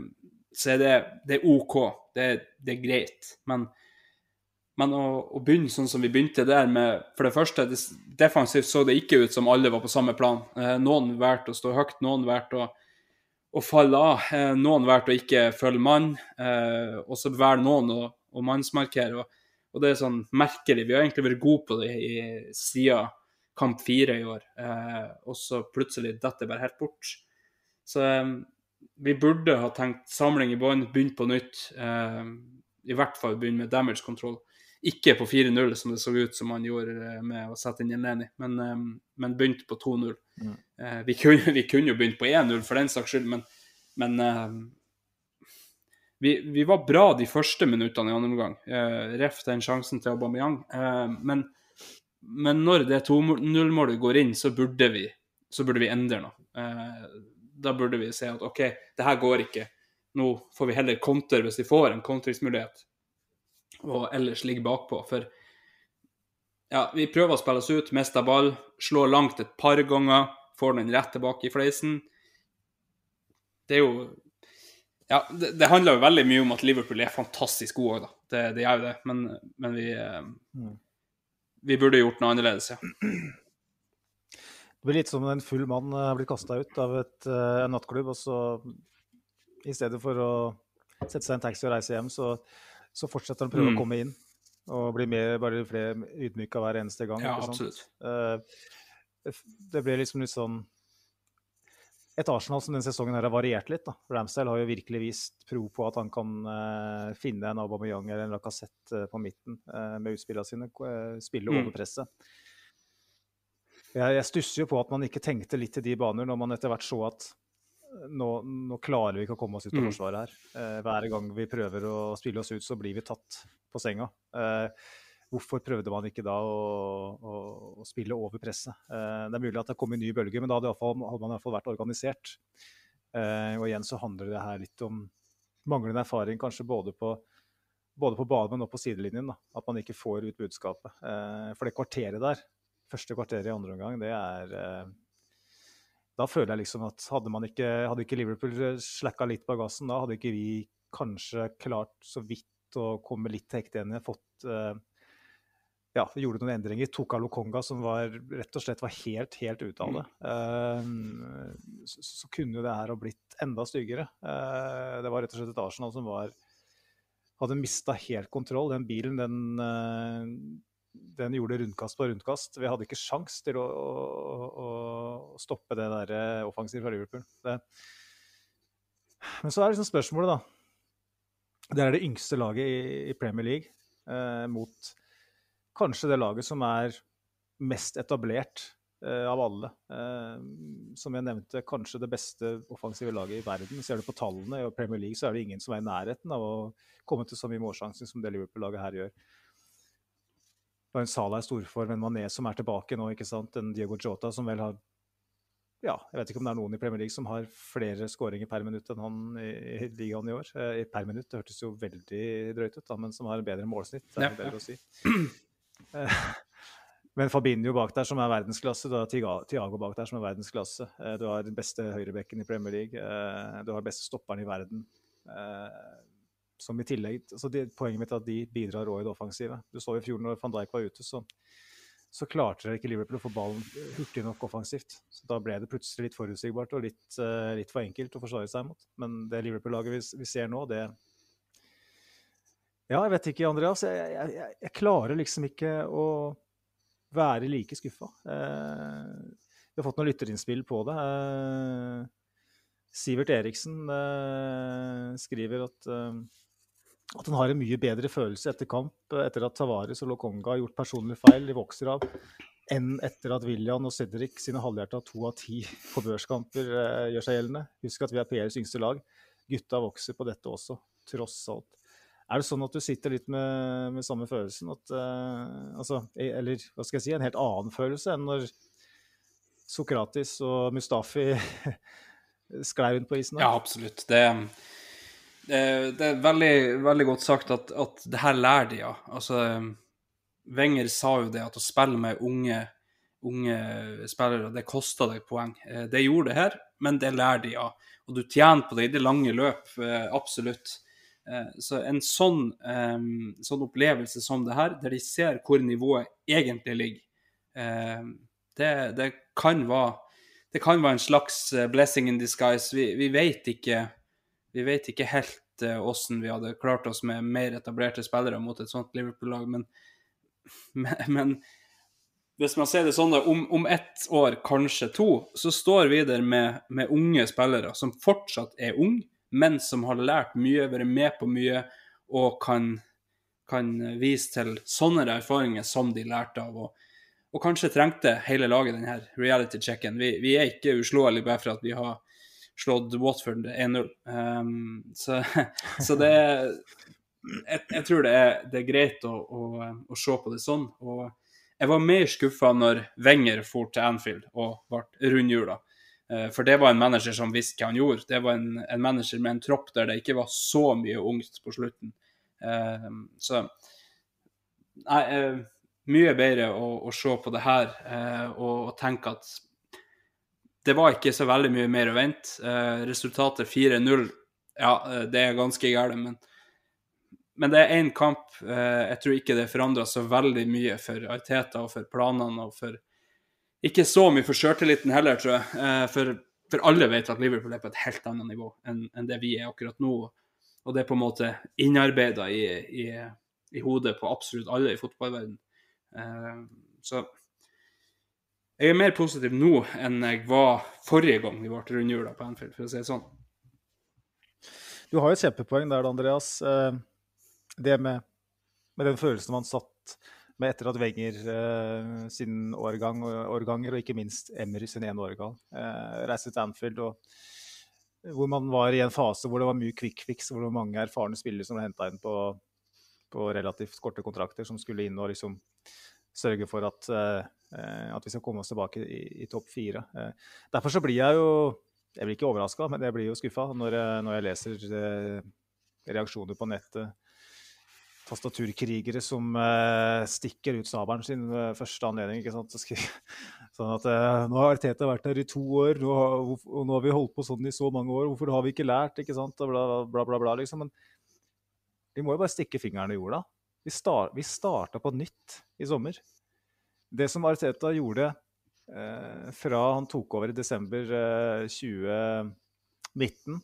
så er det, det er OK. Det, det er greit. Men, men å, å, begynne sånn som vi begynte der med For det første, defensivt så det ikke ut som alle var på samme plan. Eh, noen valgte å stå høyt, noen valgte å, å falle av. Eh, noen valgte å ikke følge mann, eh, og så velger noen å, å mannsmarkere. Og, og, det er sånn merkelig. Vi har egentlig vært gode på det i, siden kamp fire i år, eh, og så plutselig detter det bare helt bort. Så eh, vi burde ha tenkt samling i bånn, begynt på nytt. Eh, I hvert fall begynne med damage control. Ikke på 4-0, som det så ut som han gjorde eh, med å sette inn Jeleni, men, eh, men begynte på 2-0. Mm. Eh, vi, vi, kunne jo begynt på 1-0 for den saks skyld, men, men vi, vi, var bra de første minuttene i andre omgang. ref den sjansen til Aubameyang. men men når det 2-0-målet går inn, så burde vi, så burde vi endre noe. Da burde vi si at OK, det her går ikke. Nå får vi heller konter hvis vi får en kontringsmulighet, og ellers ligge bakpå. For ja, vi prøver å spille oss ut, mister ball, slår langt et par ganger, får den rett tilbake i fleisen. Det er jo Ja, det, det handler jo veldig mye om at Liverpool er fantastisk gode òg, da. Det, det gjør jo det, men, men vi eh, mm vi burde gjort noe annerledes, ja. Det blir litt som en full mann har blitt kasta ut av et, eh, en nattklubb, og så i stedet for å sette seg i en taxi og reise hjem, så, så fortsetter han å prøve mm. å komme inn. Og bli mer, bare flere ydmyka hver eneste gang. Ja, absolutt. Uh, det ble liksom litt sånn et Arsenal som denne sesongen her har variert litt. da. Ramsdale har jo virkelig vist pro på at han kan uh, finne en Aubameyang eller en Lacassette uh, på midten uh, med utspillene sine. spille mm. over presset. Jeg, jeg, stusser jo på at man ikke tenkte litt til de baner når man etter hvert så at nå, nå klarer vi ikke å komme oss ut av mm. forsvaret her. hver gang vi prøver å spille oss ut, så blir vi tatt på senga. Eh, Hvorfor prøvde man ikke da å, å, å spille over presset? Eh, det er mulig at det kom en ny bølge, men da hadde, fall, hadde man iallfall vært organisert. Eh, og igjen så handler det her litt om manglende erfaring, kanskje både på, både på banen og på sidelinjen. Da. At man ikke får ut budskapet. Eh, for det kvarteret der, første kvarteret i andre omgang, det er eh, Da føler jeg liksom at hadde, man ikke, hadde ikke Liverpool slacka litt på gassen, da hadde ikke vi kanskje klart så vidt å komme litt til hekte igjen. Fått eh, ja, gjorde noen endringer. Tok av Lokonga, som var, rett og slett var helt, helt ute av det. Uh, så, så, kunne jo det her ha blitt enda styggere. Uh, det var rett og slett et Arsenal som var hadde mista helt kontroll. Den bilen, den, uh, den gjorde rundkast på rundkast. Vi hadde ikke sjans til å, å, å stoppe det der offensivet fra Liverpool. Det. Men så er liksom spørsmålet, da. Det er det yngste laget i, i Premier League mot kanskje det laget som er mest etablert eh, av alle. Eh, som jeg nevnte, kanskje det beste offensive laget i verden. Ser du på tallene i Premier League, så er det ingen som er i nærheten av å komme til så mye målsjanser som det Liverpool-laget her gjør. Det var en Salah i storform, en Mané som er tilbake nå, ikke sant? en Diego Jota som vel har ja, jeg vet ikke om det er noen i Premier League som har flere skåringer per minutt enn han i, i ligaen i år. Eh, per minutt, det hørtes jo veldig drøyt ut, da, men som har en bedre målsnitt. Det er ja, bedre å si. Eh, (clears throat) men Fabinho bak der som er verdensklasse, du har Tiago bak der som er verdensklasse. Eh, du har den beste høyrebekken i Premier League. Eh, du har den beste stopperen i verden. Som i tillegg, altså det, Poenget mitt er at de bidrar òg i det offensive. Du så i fjor når van Dijk var ute, så, så klarte ikke Liverpool å få ballen hurtig nok offensivt. Så Da ble det plutselig litt forutsigbart og litt, litt for enkelt å forsvare seg mot. Men det Liverpool-laget vi, vi, ser nå, det, ja, jeg vet ikke, Andreas. Jeg, jeg, jeg klarer liksom ikke å være like skuffa. Eh, vi har fått noen lytterinnspill på det. Eh, Sivert Eriksen eh, skriver at, eh, at han har en mye bedre følelse etter kamp etter at Tavares og Lokonga har gjort personlige feil de vokser av, enn etter at William og Cedric sine halvhjerta to av ti på børskamper eh, gjør seg gjeldende. Husk at vi er PLs yngste lag. Gutta vokser på dette også, tross alt. Er det sånn at du sitter litt med, med samme følelsen? At, uh, altså, eller hva skal jeg si, en helt annen følelse enn når Sokratis og Mustafi (laughs) sklei rundt på isen? Ja, absolutt. Det, det, det er veldig, veldig, godt sagt at, at det her lærer de av. Altså, Wenger sa jo det at å spille med unge, unge spillere. Det kosta deg poeng. Eh, det gjorde det her, men det lærer de av. Og du tjener på det i det lange løp, eh, absolutt. Eh, så en sånn, sånn, opplevelse som det her, der de ser hvor nivået egentlig ligger, det, det, kan, være, det kan være en slags blessing in disguise. Vi, vi vet ikke vi vet ikke helt hvordan vi hadde klart oss med mer etablerte spillere mot et sånt Liverpool-lag, men, (laughs) men, men hvis man ser det sånn, da, om, om ett år, kanskje to, så står vi der med, med, unge spillere som fortsatt er unge, men som har lært mye, vært med på mye og kan, kan vise til sånne erfaringer som de lærte av. Og, og kanskje trengte hele laget denne reality-checken. Vi, vi, er ikke uslåelige bare for at vi har slått Watford 1-0. Um, så, (laughs) så, det jeg, jeg, tror det er, det er greit å, å, å se på det sånn. og jeg var mer skuffa når Wenger for til Anfield og ble rundhjula. Eh, for det var en manager som visste hva han gjorde. Det var en, en, manager med en tropp der det ikke var så mye ungt på slutten. Eh, så nei, eh, mye bedre å, å, se på det her og, og, tenke at det var ikke så veldig mye mer å vente. Resultatet 4-0, ja, det er ganske galt, men men det er én kamp. Eh, jeg tror ikke det forandra så veldig mye for Arteta og for planene. og for Ikke så mye for sjøltilliten heller, tror jeg. Eh, for, for, alle vet at Liverpool er på et helt annet nivå enn, enn det vi er akkurat nå. Og det er på en måte innarbeida i, i, i, hodet på absolutt alle i fotballverdenen. Eh, så jeg er mer positiv nå enn jeg var forrige gang vi ble rundhjula på Anfield, for å si det sånn. Du har jo et kjempepoeng der, Andreas det med, med, den følelsen man satt med etter at Wenger eh, sin årgang, årganger, og ikke minst Emry sin ene årgang, eh, reiste til Anfield. og hvor man var i en fase hvor det var mye quick fix, hvor det var mange erfarne spillere som ble henta inn på, på, relativt korte kontrakter, som skulle inn og liksom sørge for at, eh, at vi skal komme oss tilbake i, i topp fire. Eh, derfor så blir jeg jo Jeg blir ikke overraska, men jeg blir jo skuffa når, når, jeg leser eh, reaksjoner på nettet tastaturkrigere som stikker ut sabelen sin ved første anledning. ikke sant? Sånn at Nå har Teta vært her i to år, nå har, og nå har vi holdt på sånn i så mange år. Hvorfor har vi ikke lært? ikke sant? Bla, bla, bla, bla liksom. Men vi må jo bare stikke fingeren i jorda. Vi, start, vi starta på nytt i sommer. Det som Arteta gjorde eh, fra han tok over i desember eh, 2019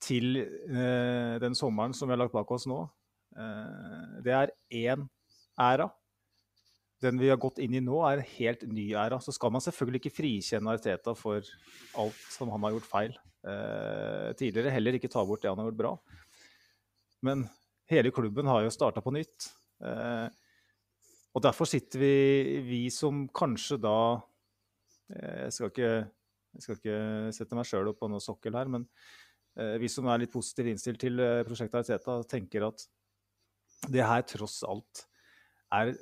til eh, den sommeren som vi har lagt bak oss nå, Eh, det er én æra. Den vi har gått inn i nå, er en helt ny æra. Så skal man selvfølgelig ikke frikjenne Arteta for alt som han har gjort feil eh, tidligere. Heller ikke ta bort det han har gjort bra. Men hele klubben har jo starta på nytt. Eh, og derfor sitter vi, vi som kanskje da eh, Jeg skal ikke, jeg skal ikke sette meg sjøl opp på noe sokkel her, men eh, vi som er litt positivt innstilt til eh, prosjektet Ariteta, tenker at det her tross alt er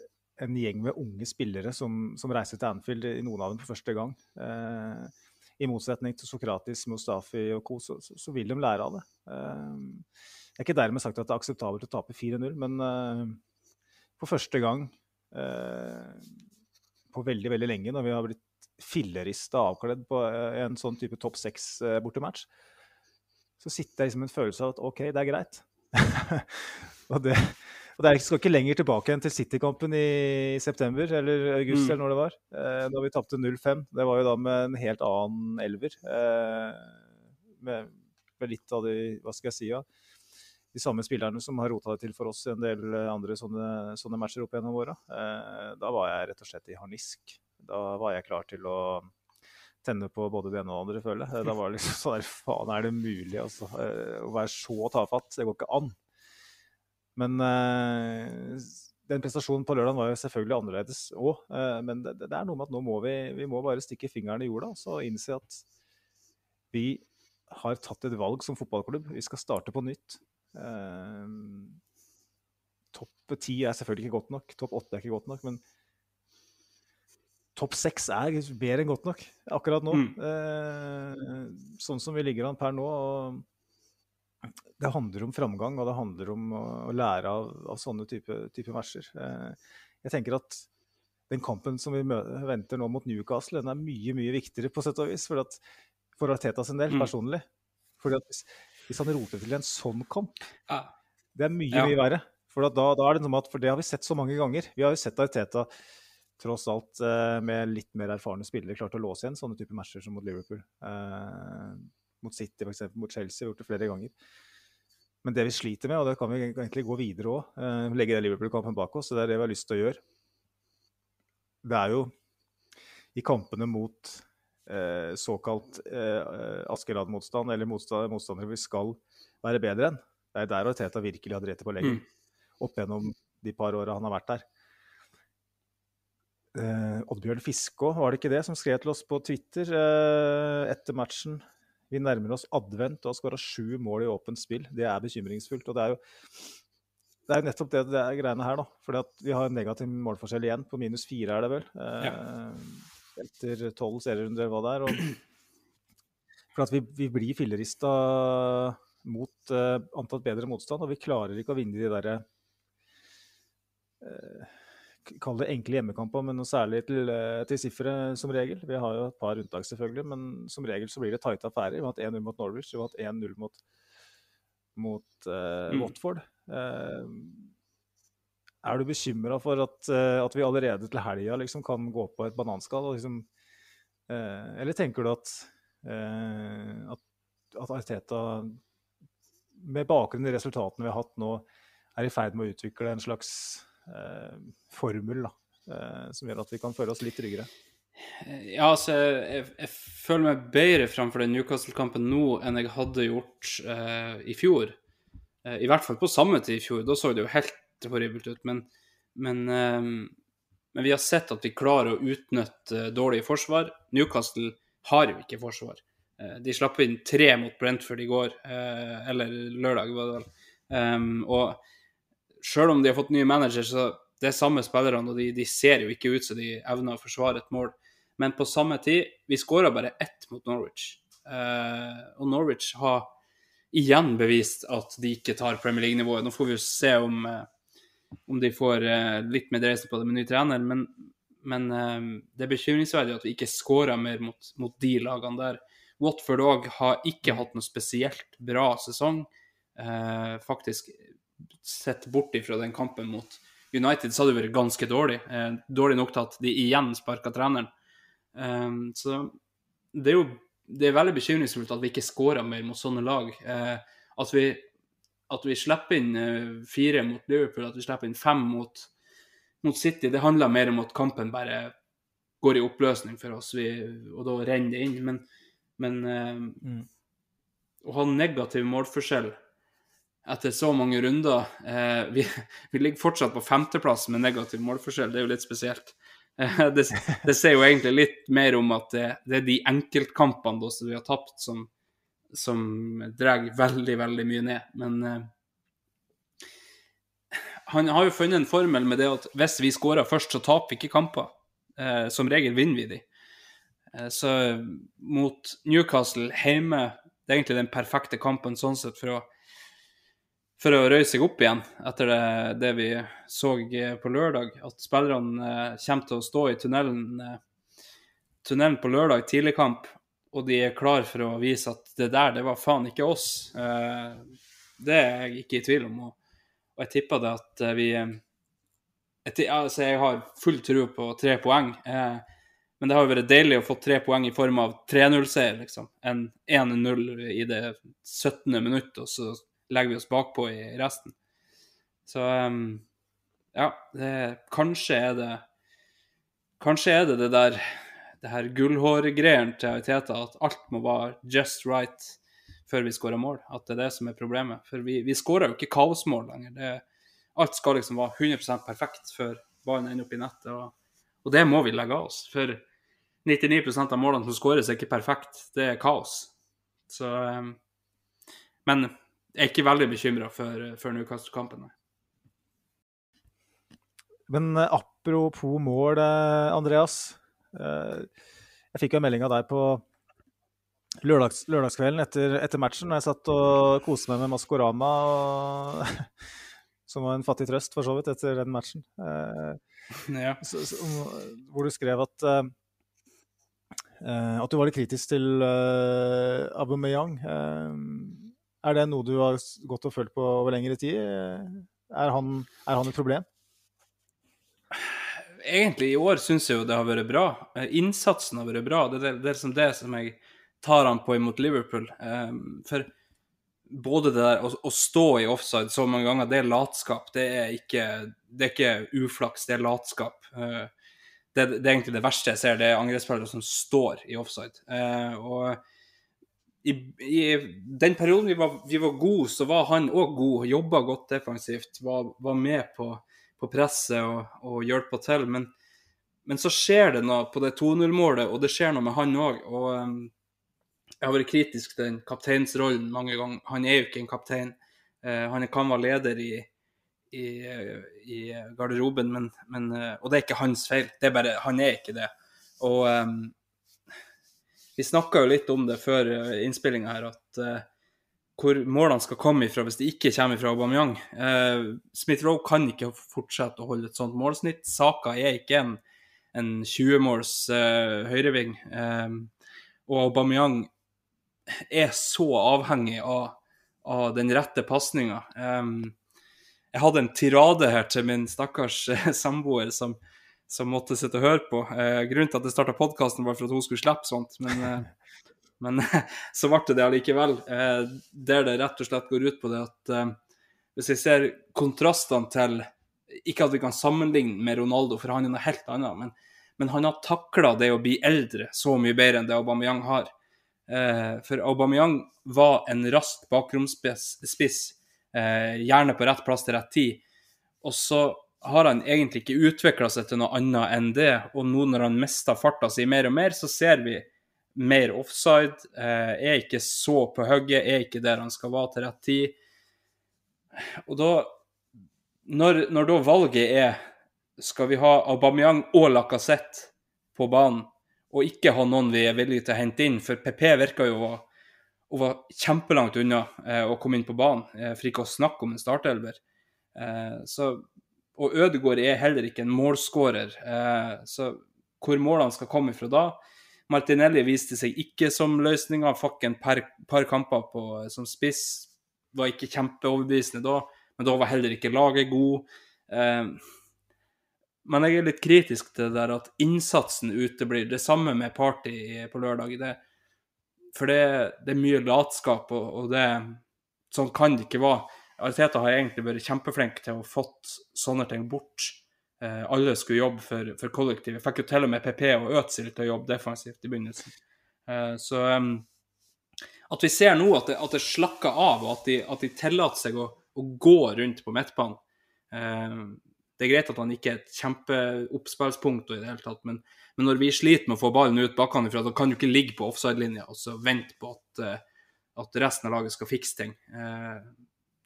en gjeng med unge spillere som, som reiser til Anfield, i noen av dem for første gang. Eh, I motsetning til Sokratis, Mustafi og co., så, så, vil de lære av det. Eh, jeg er ikke dermed sagt at det er akseptabelt å tape 4-0, men eh, for første gang på veldig veldig lenge, når vi har blitt fillerista avkledd på eh, en sånn type topp seks-bortematch, eh, så sitter jeg liksom en følelse av at OK, det er greit. (laughs) og det, og det skal ikke lenger tilbake enn til City-kampen i september eller august, mm. eller når det var. Eh, da vi tapte 0-5. Det var jo da med en helt annen elver. Eh, med, med, litt av de Hva skal jeg si? Ja, de samme spillerne som har rota det til for oss i en del andre sånne, sånne matcher opp gjennom åra. Eh, da var jeg rett og slett i harnisk. Da var jeg klar til å tenne på både det ene og det andre, føler jeg. Da var det liksom sånn Faen, er det mulig altså, eh, å være så tafatt? Det går ikke an. Men den prestasjonen på lørdag var jo selvfølgelig annerledes òg. Eh, men det, det, er noe med at nå må vi, vi må bare stikke fingeren i jorda og innse at vi har tatt et valg som fotballklubb. Vi skal starte på nytt. Uh, topp ti er selvfølgelig ikke godt nok. Topp åtte er ikke godt nok. Men topp seks er bedre enn godt nok akkurat nå. Mm. sånn som vi ligger an per nå. og det handler om framgang, og det handler om å, lære av, av sånne type, type matcher. Eh, jeg tenker at den kampen som vi venter nå mot Newcastle, den er mye mye viktigere på sett og vis for, at, for Arteta sin del, mm. personlig. Fordi at hvis, hvis, han roter til en sånn kamp, ja. det er mye, ja. mye verre. For, da, da, er det noe at, for det har vi sett så mange ganger. Vi har jo sett Arteta tross alt eh, med litt mer erfarne spillere klart å låse igjen sånne typer matcher som mot Liverpool. Eh, mot City, f.eks. Mot Chelsea. Vi har gjort det flere ganger. Men det vi sliter med, og det kan vi egentlig gå videre òg, eh, legge den Liverpool-kampen bak oss, det er det vi har lyst til å gjøre. Det er jo i kampene mot eh, såkalt eh, Askeladden-motstand, eller motstand, motstandere vi skal være bedre enn. Det er der Teta virkelig hadde rett på leggen. Mm. Opp gjennom de par åra han har vært der. Eh, Oddbjørn Fiskå, var det ikke det, som skrev til oss på Twitter eh, etter matchen vi nærmer oss advent og har skåra sju mål i åpent spill. Det er bekymringsfullt. og det er jo det er nettopp det det er greiene her, da. Fordi vi har en negativ målforskjell igjen, på minus fire er det vel. Ja. Etter tolv serierunder, eller hva det er. Og for at vi, vi blir fillerista mot uh, antatt bedre motstand, og vi klarer ikke å vinne de derre uh, kall det enkle hjemmekamper, men noe særlig til, uh, til sifre som regel. Vi har jo et par unntak, selvfølgelig, men som regel så blir det tighte affærer. Vi har hatt 1-0 mot Norwich, vi har hatt 1-0 mot, mot uh, mm. Watford. Uh, er du bekymra for at, uh, at, vi allerede til helga liksom kan gå på et bananskall? Liksom, eller tenker du at, at, at Arteta, med bakgrunn i resultatene vi har hatt nå, er i ferd med å utvikle en slags Eh, formel da, eh, som gjør at vi kan føle oss litt tryggere. Ja, altså, jeg, jeg føler meg bedre framfor den Newcastle-kampen nå enn jeg hadde gjort uh, i fjor. I hvert fall på samme tid i fjor. Da så det jo helt horribelt ut. Men, men, uh, men, vi har sett at vi klarer å utnytte dårlige forsvar. Newcastle har jo ikke forsvar. de slapp inn tre mot Brentford i går, eller lørdag, var det vel. Um, og selv om de har fått nye manager, så det er samme spillerne, og de, de, ser jo ikke ut som de evner å forsvare et mål. Men på samme tid, vi skåra bare ett mot Norwich. Eh, og Norwich har igjen bevist at de ikke tar Premier League-nivået. Nå får vi jo se om, eh, om de får eh, litt mer dreisen på det med ny trener, men, men eh, det er bekymringsverdig at vi ikke skårer mer mot, mot, de lagene der. Watford òg har ikke hatt noe spesielt bra sesong. Eh, faktisk sett bort ifra den kampen mot United, så hadde det vært ganske dårlig. Eh, dårlig nok til at de igjen sparka treneren. Eh, så det er jo det er veldig bekymringsfullt at vi ikke skårer mer mot sånne lag. Eh, at, vi, at, vi, slipper inn eh, fire mot Liverpool, at vi slipper inn fem mot, mot, City, det handler mer om at kampen bare går i oppløsning for oss, vi, og da renner det inn. Men, men eh, mm. å ha negativ målforskjell etter så mange runder. Eh, vi, (laughs) vi, ligger fortsatt på femteplass med negativ målforskjell, det er jo litt spesielt. Eh, (laughs) det, det sier jo egentlig litt mer om at det, det er de enkeltkampene da, som vi har tapt, som, som drar veldig, veldig mye ned. Men eh, han har jo funnet en formel med det at hvis vi skårer først, så taper vi ikke kamper. Eh, som regel vinner vi de. Eh, så mot Newcastle hjemme, det er egentlig den perfekte kampen sånn sett for å for å røye seg opp igjen etter det, det, vi så på lørdag. At spillerne eh, kommer til å stå i tunnelen, eh, tunnelen på lørdag, tidlig kamp, og de er klar for å vise at det der, det var faen ikke oss. Eh, det er jeg ikke i tvil om. Og, jeg tipper det at vi jeg, altså jeg har full tro på tre poeng. men det har jo vært deilig å få tre poeng i form av 3-0-seier, liksom. En 1-0 i det 17. minutt, og så legger vi oss bakpå i resten. Så ja, det, kanskje er det Kanskje er det det der det her gullhårgreiene til Teta, at alt må være just right før vi skårer mål. At det er det som er problemet. For vi, vi skårer jo ikke kaosmål lenger. Det, alt skal liksom være 100% perfekt før ballen ender opp i nettet. Og, og, det må vi legge av oss. For 99% av målene som skåres, er ikke perfekt. Det er kaos. Så um, Men jeg er ikke veldig bekymra for, for Newcastle-kampen. Men eh, apropos mål, eh, Andreas. Eh, jeg fikk jo en melding av deg på lørdags, lørdagskvelden etter, etter, matchen. da Jeg satt og koste meg med Maskorama. Og (laughs) som var en fattig trøst, for så vidt, etter den matchen. Eh, Ja. så, så, hvor du skrev at eh, at du var litt kritisk til uh, Aubameyang. Er det noe du har gått og følt på over lengre tid? Er han, er han et problem? Egentlig i år syns jeg jo det har vært bra. Eh, Innsatsen har vært bra. Det er det, liksom det som jeg tar han på imot Liverpool. Eh, For både det der å, å stå i offside så mange ganger, det er latskap. Det er ikke, det er ikke uflaks, det er latskap. Eh, Det, det er egentlig det verste jeg ser, det er angrepsspillere som står i offside. Og i, i den perioden vi var, vi var gode, så var han òg god. Jobba godt defensivt. Var, var med på, på presset og, og hjelpa til. Men, men så skjer det noe på det 2-0-målet, og det skjer noe med han òg. Og um, jeg har vært kritisk til den kapteinsrollen mange ganger. Han er jo ikke en kaptein. Uh, han kan være leder i, i, i garderoben, men, men, uh, og det er ikke hans feil. Det er bare, han er ikke det. Og um, vi snakka jo litt om det før innspillinga her, at eh, hvor målene skal komme ifra hvis de ikke kommer fra Aubameyang. Eh, Smith Rowe kan ikke fortsette å holde et sånt målsnitt. Saka er ikke en, en 20-måls eh, høyreving. Eh, og Aubameyang er så avhengig av, av den rette pasninga. jeg hadde en tirade her til min stakkars eh, samboer som, som måtte sitte og høre på. Eh, grunnen til at jeg starta podkasten, var for at hun skulle slippe sånt. Men, eh, men (laughs) så ble det det allikevel. Eh, der det rett og slett går ut på det at eh, hvis jeg ser kontrastene til Ikke at vi kan sammenligne med Ronaldo, for han er noe helt annet. Men, men han har takla det å bli eldre så mye bedre enn det Aubameyang har. Eh, for Aubameyang var en rask bakromsspiss, eh, gjerne på rett plass til rett tid. Og så har han egentlig ikke utvikla seg til noe annet enn det. Og nå når han mister farta si mer og mer, så ser vi mer offside. Eh, er ikke så på hugget, er ikke der han skal være til rett tid. Og da Når, når da valget er skal vi ha Aubameyang og Lacassette på banen, og ikke ha noen vi er villige til å hente inn, for PP virker jo å å være kjempelangt unna eh, å komme inn på banen, eh, for ikke å snakke om en startelver. Eh, så, og Ødegaard er heller ikke en målskårer, eh, så hvor målene skal komme fra da Martinelli viste seg ikke som løsninga, fikk en par, par kamper på, som spiss. Var ikke kjempeoverbevisende da, men da var heller ikke laget god. Eh, men jeg er litt kritisk til det der at innsatsen uteblir. Det samme med Party på lørdag. Det, for det, det er mye latskap, og, og det, sånn kan det ikke være. Ariteta har egentlig vært kjempeflink til å fått sånne ting bort. Eh, alle skulle jobbe for, for kollektivet. Fikk jo til og med PP og Øtzil til å jobbe defensivt i begynnelsen. Eh, så um, at vi ser nå at det, at det slakker av, og at de, at de tillater seg å, å, gå rundt på midtbanen. Eh, det er greit at han ikke er et kjempeoppspillspunkt i det hele tatt, men, men, når vi sliter med å få ballen ut bakenfra, da kan du ikke ligge på offside-linja og så vente på at, at, resten av laget skal fikse ting.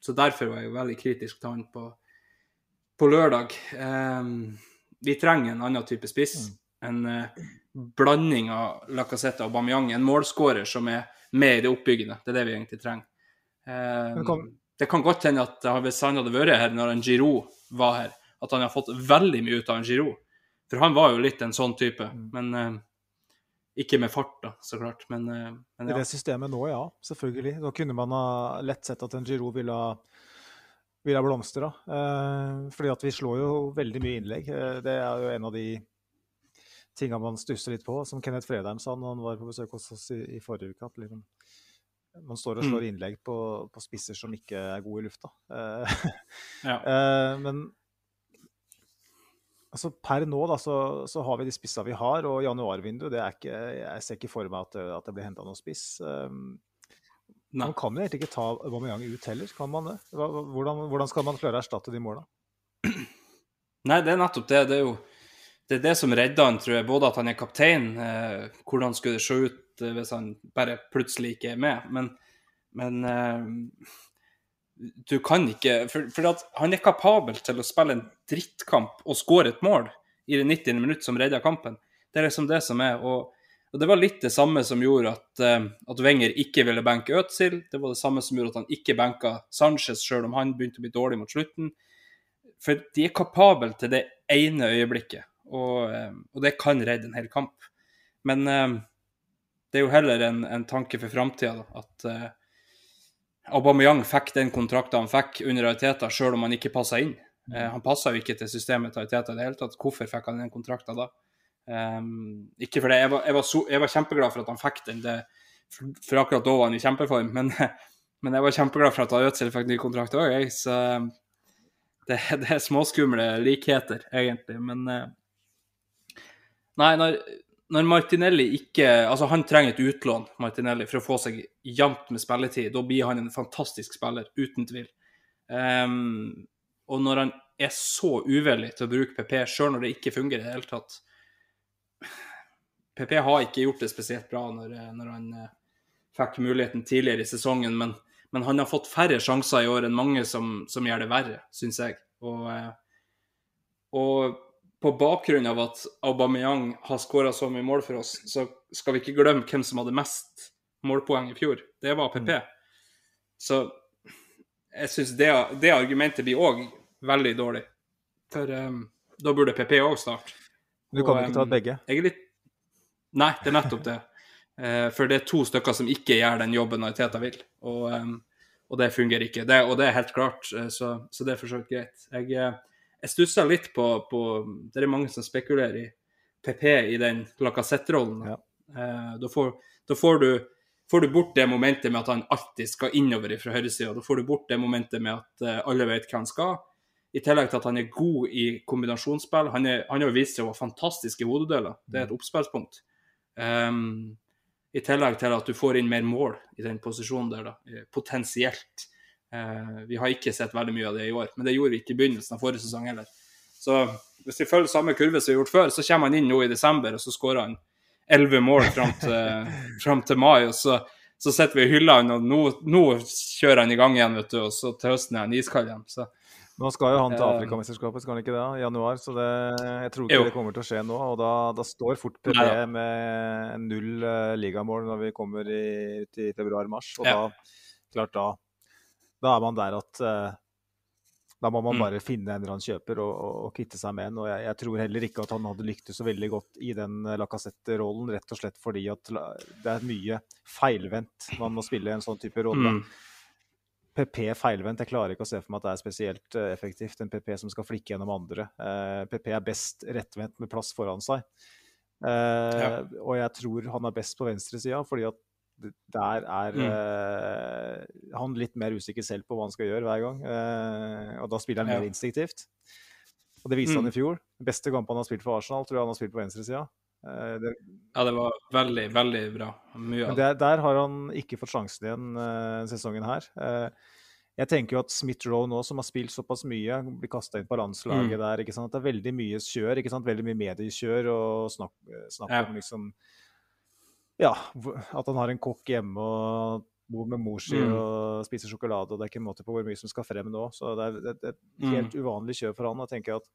Så derfor var jeg veldig kritisk til han på, på lørdag. Um, vi trenger en annen type spiss. Mm. En uh, blanding av Lacassette og Bamiang, En målskårer som er med i det oppbyggende. Det er det vi egentlig trenger. Um, det kan godt hende at hvis han hadde vært her når en Giroud var her, at han har fått veldig mye ut av en Giroud. For han var jo litt en sånn type, mm. men uh, ikke med fart, da, så klart. Men, uh, men ja. I det systemet nå, ja. Selvfølgelig. Da kunne man ha lett sett at en Giroud ville ha, ville ha blomstra. Uh, fordi at vi slår jo veldig mye innlegg. det er jo en av de tinga man stusser litt på, som Kenneth Fredheim sa når han var på besøk hos oss i, i forrige uke. at liksom, man står og slår innlegg på, på, spisser som ikke er gode i lufta. (laughs) ja. men altså per nå da, så, så, har vi de spissa vi har, og januarvinduet det er ikke, Jeg ser ikke for meg at, at det blir henta noen spiss. Um, man kan jo egentlig ikke ta Aubameyang ut heller, kan man det? Hvordan, hvordan, skal man klare å erstatte de måla? (clears throat) Nei, det er nettopp det. Det er jo det, er det som redder han, tror jeg. Både at han er kaptein, eh, hvordan skulle det se ut hvis han bare plutselig ikke er med. Men, men eh, du kan ikke For, for han er kapabel til å spille en drittkamp og skåre et mål i det 90. minutt som redder kampen. Det er liksom det som er. Og, og det var litt det samme som gjorde at, uh, at Wenger ikke ville benke Øtzil. Det var det samme som gjorde at han ikke benka Sanchez, selv om han begynte å bli dårlig mot slutten. For de er kapable til det ene øyeblikket, og, eh, og det kan redde en hel kamp. Men eh, det er jo heller en, en tanke for framtida at uh, Aubameyang fikk den kontrakten han fikk under Ariteta, sjøl om han ikke passa inn. Uh, han passa jo ikke til systemet til Ariteta i det hele tatt. Hvorfor fikk han den kontrakten da? Um, ikke fordi jeg var, jeg, var so, jeg var, kjempeglad for at han fikk den, det, for, for, akkurat da var han i kjempeform. Men, (laughs) men jeg var kjempeglad for at Ødsel fikk ny kontrakt òg, så det, det, er småskumle likheter, egentlig. Men uh, Nei, når, når, Martinelli ikke Altså, han trenger et utlån, Martinelli, for å få seg jevnt med spilletid. Da blir han en fantastisk spiller, uten tvil. Um, og når han er så uvillig til å bruke PP, sjøl når det ikke fungerer i det hele tatt, PP har ikke gjort det spesielt bra når, når han eh, fikk muligheten tidligere i sesongen, men, men, han har fått færre sjanser i år enn mange som, som gjør det verre, syns jeg. Og, eh, og, på bakgrunn av at Aubameyang har skåra så mye mål for oss, så skal vi ikke glemme hvem som hadde mest målpoeng i fjor. Det var PP. Mm. Så jeg syns det, det, argumentet blir òg veldig dårlig. For um, da burde PP òg starte. Du kan og, ikke ta begge? Jeg er litt Nei, det er nettopp det. Uh, for det er to stykker som ikke gjør den jobben Teta vil, og, og, det fungerer ikke. Det, og det er helt klart, uh, så, så, det er for så vidt greit. Jeg, uh, jeg stusser litt på, på, Det er mange som spekulerer i PP i den Lacassette-rollen. Ja. Da, får, da får, du, får, du, bort det momentet med at han alltid skal innover fra høyresida. Da får du bort det momentet med at alle vet hva han skal. I tillegg til at han er god i kombinasjonsspill. Han, er, han har vist seg å være fantastisk i hodedeler. Det er et oppspillspunkt. Um, I tillegg til at du får inn mer mål i den posisjonen der, da. Eh, potensielt. Uh, vi har ikke sett veldig mye av det i år, men det gjorde vi ikke i begynnelsen av forrige sesong heller. Så hvis vi følger samme kurve som vi har gjort før, så kommer han inn nå i desember, og så skårer han elleve mål fram til, (laughs) fram til mai. og så så sitter vi i hylla, og nå, nå, kjører han i gang igjen, vet du, og så til høsten er han iskald igjen. Så nå skal jo han til Afrikamesterskapet, skal han ikke det? I januar. Så det, jeg tror ikke jo. det kommer til å skje nå. Og da, da står fort PP med null uh, ligamål når vi kommer i, i februar-mars. Og ja. da, klart da, da er man der at uh, da må man mm. bare finne en eller annen kjøper og, og, og kvitte seg med en. Og jeg, jeg, tror heller ikke at han hadde lyktes så veldig godt i den eh, Lacassette-rollen, rett og slett fordi at det er mye feilvendt man må spille i en sånn type rolle. Mm. PP feilvendt. Jeg klarer ikke å se for meg at det er spesielt uh, effektivt. En PP som skal flikke gjennom andre. Uh, eh, PP er best rettvendt med plass foran seg. Uh, ja. Og jeg tror han er best på venstresida, fordi at der er mm. han litt mer usikker selv på hva han skal gjøre hver gang. og da spiller han ja. mer instinktivt. Og det viste mm. han i fjor. Beste kampen han har spilt for Arsenal, tror jeg han har spilt på venstresida. Eh, det, ja, det var veldig, veldig bra. Mye av det. Der, har han ikke fått sjansen igjen uh, sesongen her. Uh, jeg tenker jo at Smith-Roe nå, som har spilt såpass mye, blir kasta inn på landslaget mm. der. ikke sant? Det er veldig mye kjør, ikke sant? veldig mye mediekjør og snakk, snakk ja. om liksom Ja, at han har en kokk hjemme og bor med mor si mm. og spiser sjokolade, og det er ikke en måte på hvor mye som skal frem nå. Så det er, er et mm. helt mm. uvanlig kjør for han. Jeg tenker at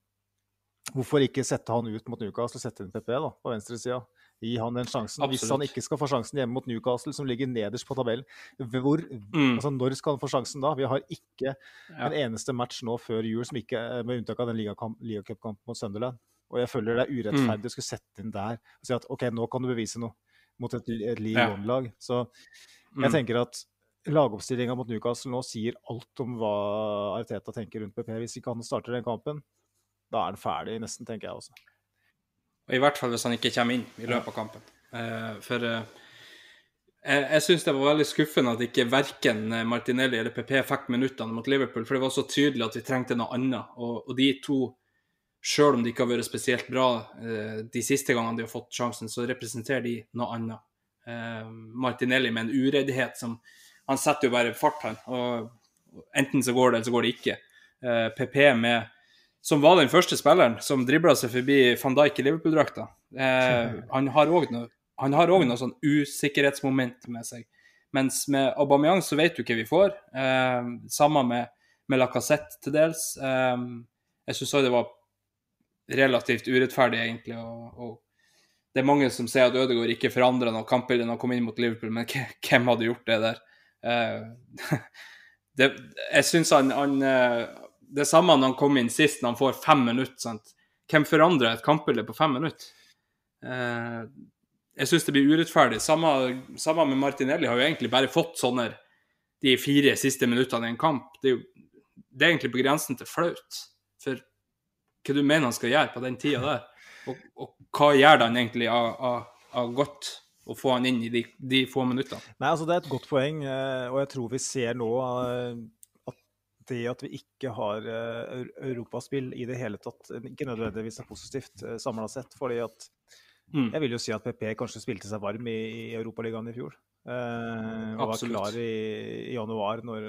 Hvorfor ikke sette han ut mot Newcastle og sette inn PP da, på venstresida? Gi han den sjansen. Absolutt. Hvis han ikke skal få sjansen hjemme mot Newcastle, som ligger nederst på tabellen, hvor, mm. altså, når skal han få sjansen da? Vi har ikke ja. en eneste match nå før jul, som ikke, med unntak av den ligacupkampen mot Sunderland. Og jeg føler det er urettferdig mm. å skulle sette inn der og si at OK, nå kan du bevise noe mot et, et League One-lag. Så jeg mm. tenker at lagoppstillinga mot Newcastle nå sier alt om hva Arteta tenker rundt PP. Hvis ikke han starter den kampen, da er han ferdig, nesten, tenker jeg også. Og I hvert fall hvis han ikke kommer inn i løpet av kampen. Uh, for uh, jeg, jeg syns det var veldig skuffende at ikke verken Martinelli eller PP fikk minuttene mot Liverpool, for det var så tydelig at vi trengte noe annet. Og, og de to, sjøl om de ikke har vært spesielt bra uh, de siste gangene de har fått sjansen, så representerer de noe annet. Martinelli med en ureddhet som Han setter jo bare fart, han. og Enten så går det, eller så går det ikke. PP med som var den første spilleren som dribla seg forbi van Dijk i Liverpool-drakta. Eh, han har òg noe, noe sånn usikkerhetsmoment med seg. Mens med Aubameyang så vet du hva vi får. Eh, samme med, med Lacassette til dels. Eh, jeg syns òg det var relativt urettferdig, egentlig. Og, og, det er mange som sier at Ødegaard ikke forandra noe kampbilde han kom inn mot Liverpool, men (laughs) hvem hadde gjort det der? Eh, (laughs) det, jeg syns han, han eh, det samme når han kom inn sist, når han får fem minutter. sant? Hvem forandrer et kampbilde på fem minutter? Eh, jeg syns det blir urettferdig. Samme, samme, med Martinelli har jo egentlig bare fått sånne de fire siste minuttene i en kamp. Det er jo det er egentlig på grensen til flaut. For hva du mener han skal gjøre på den tida der? Og, og hva gjør han egentlig av, av, av godt? å få han inn i de, de, få minuttene. Nei, altså Det er et godt poeng, og jeg tror vi ser nå det at vi ikke har uh, europaspill i det hele tatt, ikke nødvendigvis er positivt uh, samla sett. fordi at mm. Jeg vil jo si at PP kanskje spilte seg varm i, i Europaligaen i fjor. Uh, og var klar i, i januar når,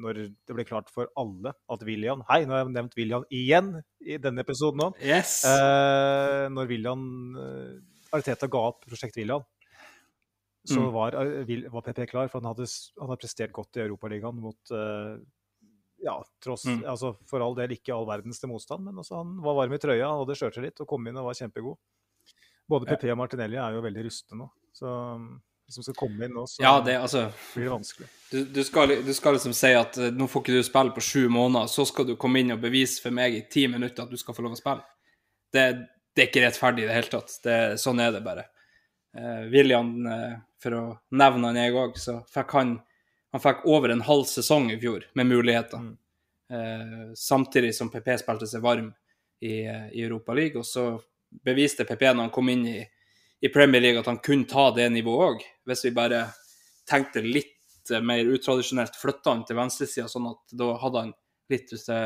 når, det ble klart for alle at William Hei, nå har jeg nevnt William igjen i denne episoden òg. Yes. Uh, når William Arteta ga opp prosjekt William, så mm. var, var, PP klar, for han hadde, han hadde prestert godt i Europaligaen mot ja, tross, mm. altså for all del ikke all verdens til motstand, men også han var varm i trøya, han hadde sjøltillit og kom inn og var kjempegod. Både PP og Martinelli er jo veldig rustne nå, så hvis man skal komme inn nå, så ja, det, altså, blir det vanskelig. Du, du, skal, du, skal, liksom si at uh, nå får ikke du spille på sju måneder, så skal du komme inn og bevise for meg i ti minutter at du skal få lov å spille. Det, det er ikke rettferdig i det hele tatt. Det, sånn er det bare. Eh, William, uh, for å nevne han jeg òg, så fikk han han fikk over en halv sesong i fjor med muligheter. Mm. Eh, samtidig som PP spilte seg varm i, i Europa League. Og så beviste PP når han kom inn i, i Premier League at han kunne ta det nivået òg. Hvis vi bare tenkte litt mer utradisjonelt, flytta han til venstresida, sånn at da hadde han litt det,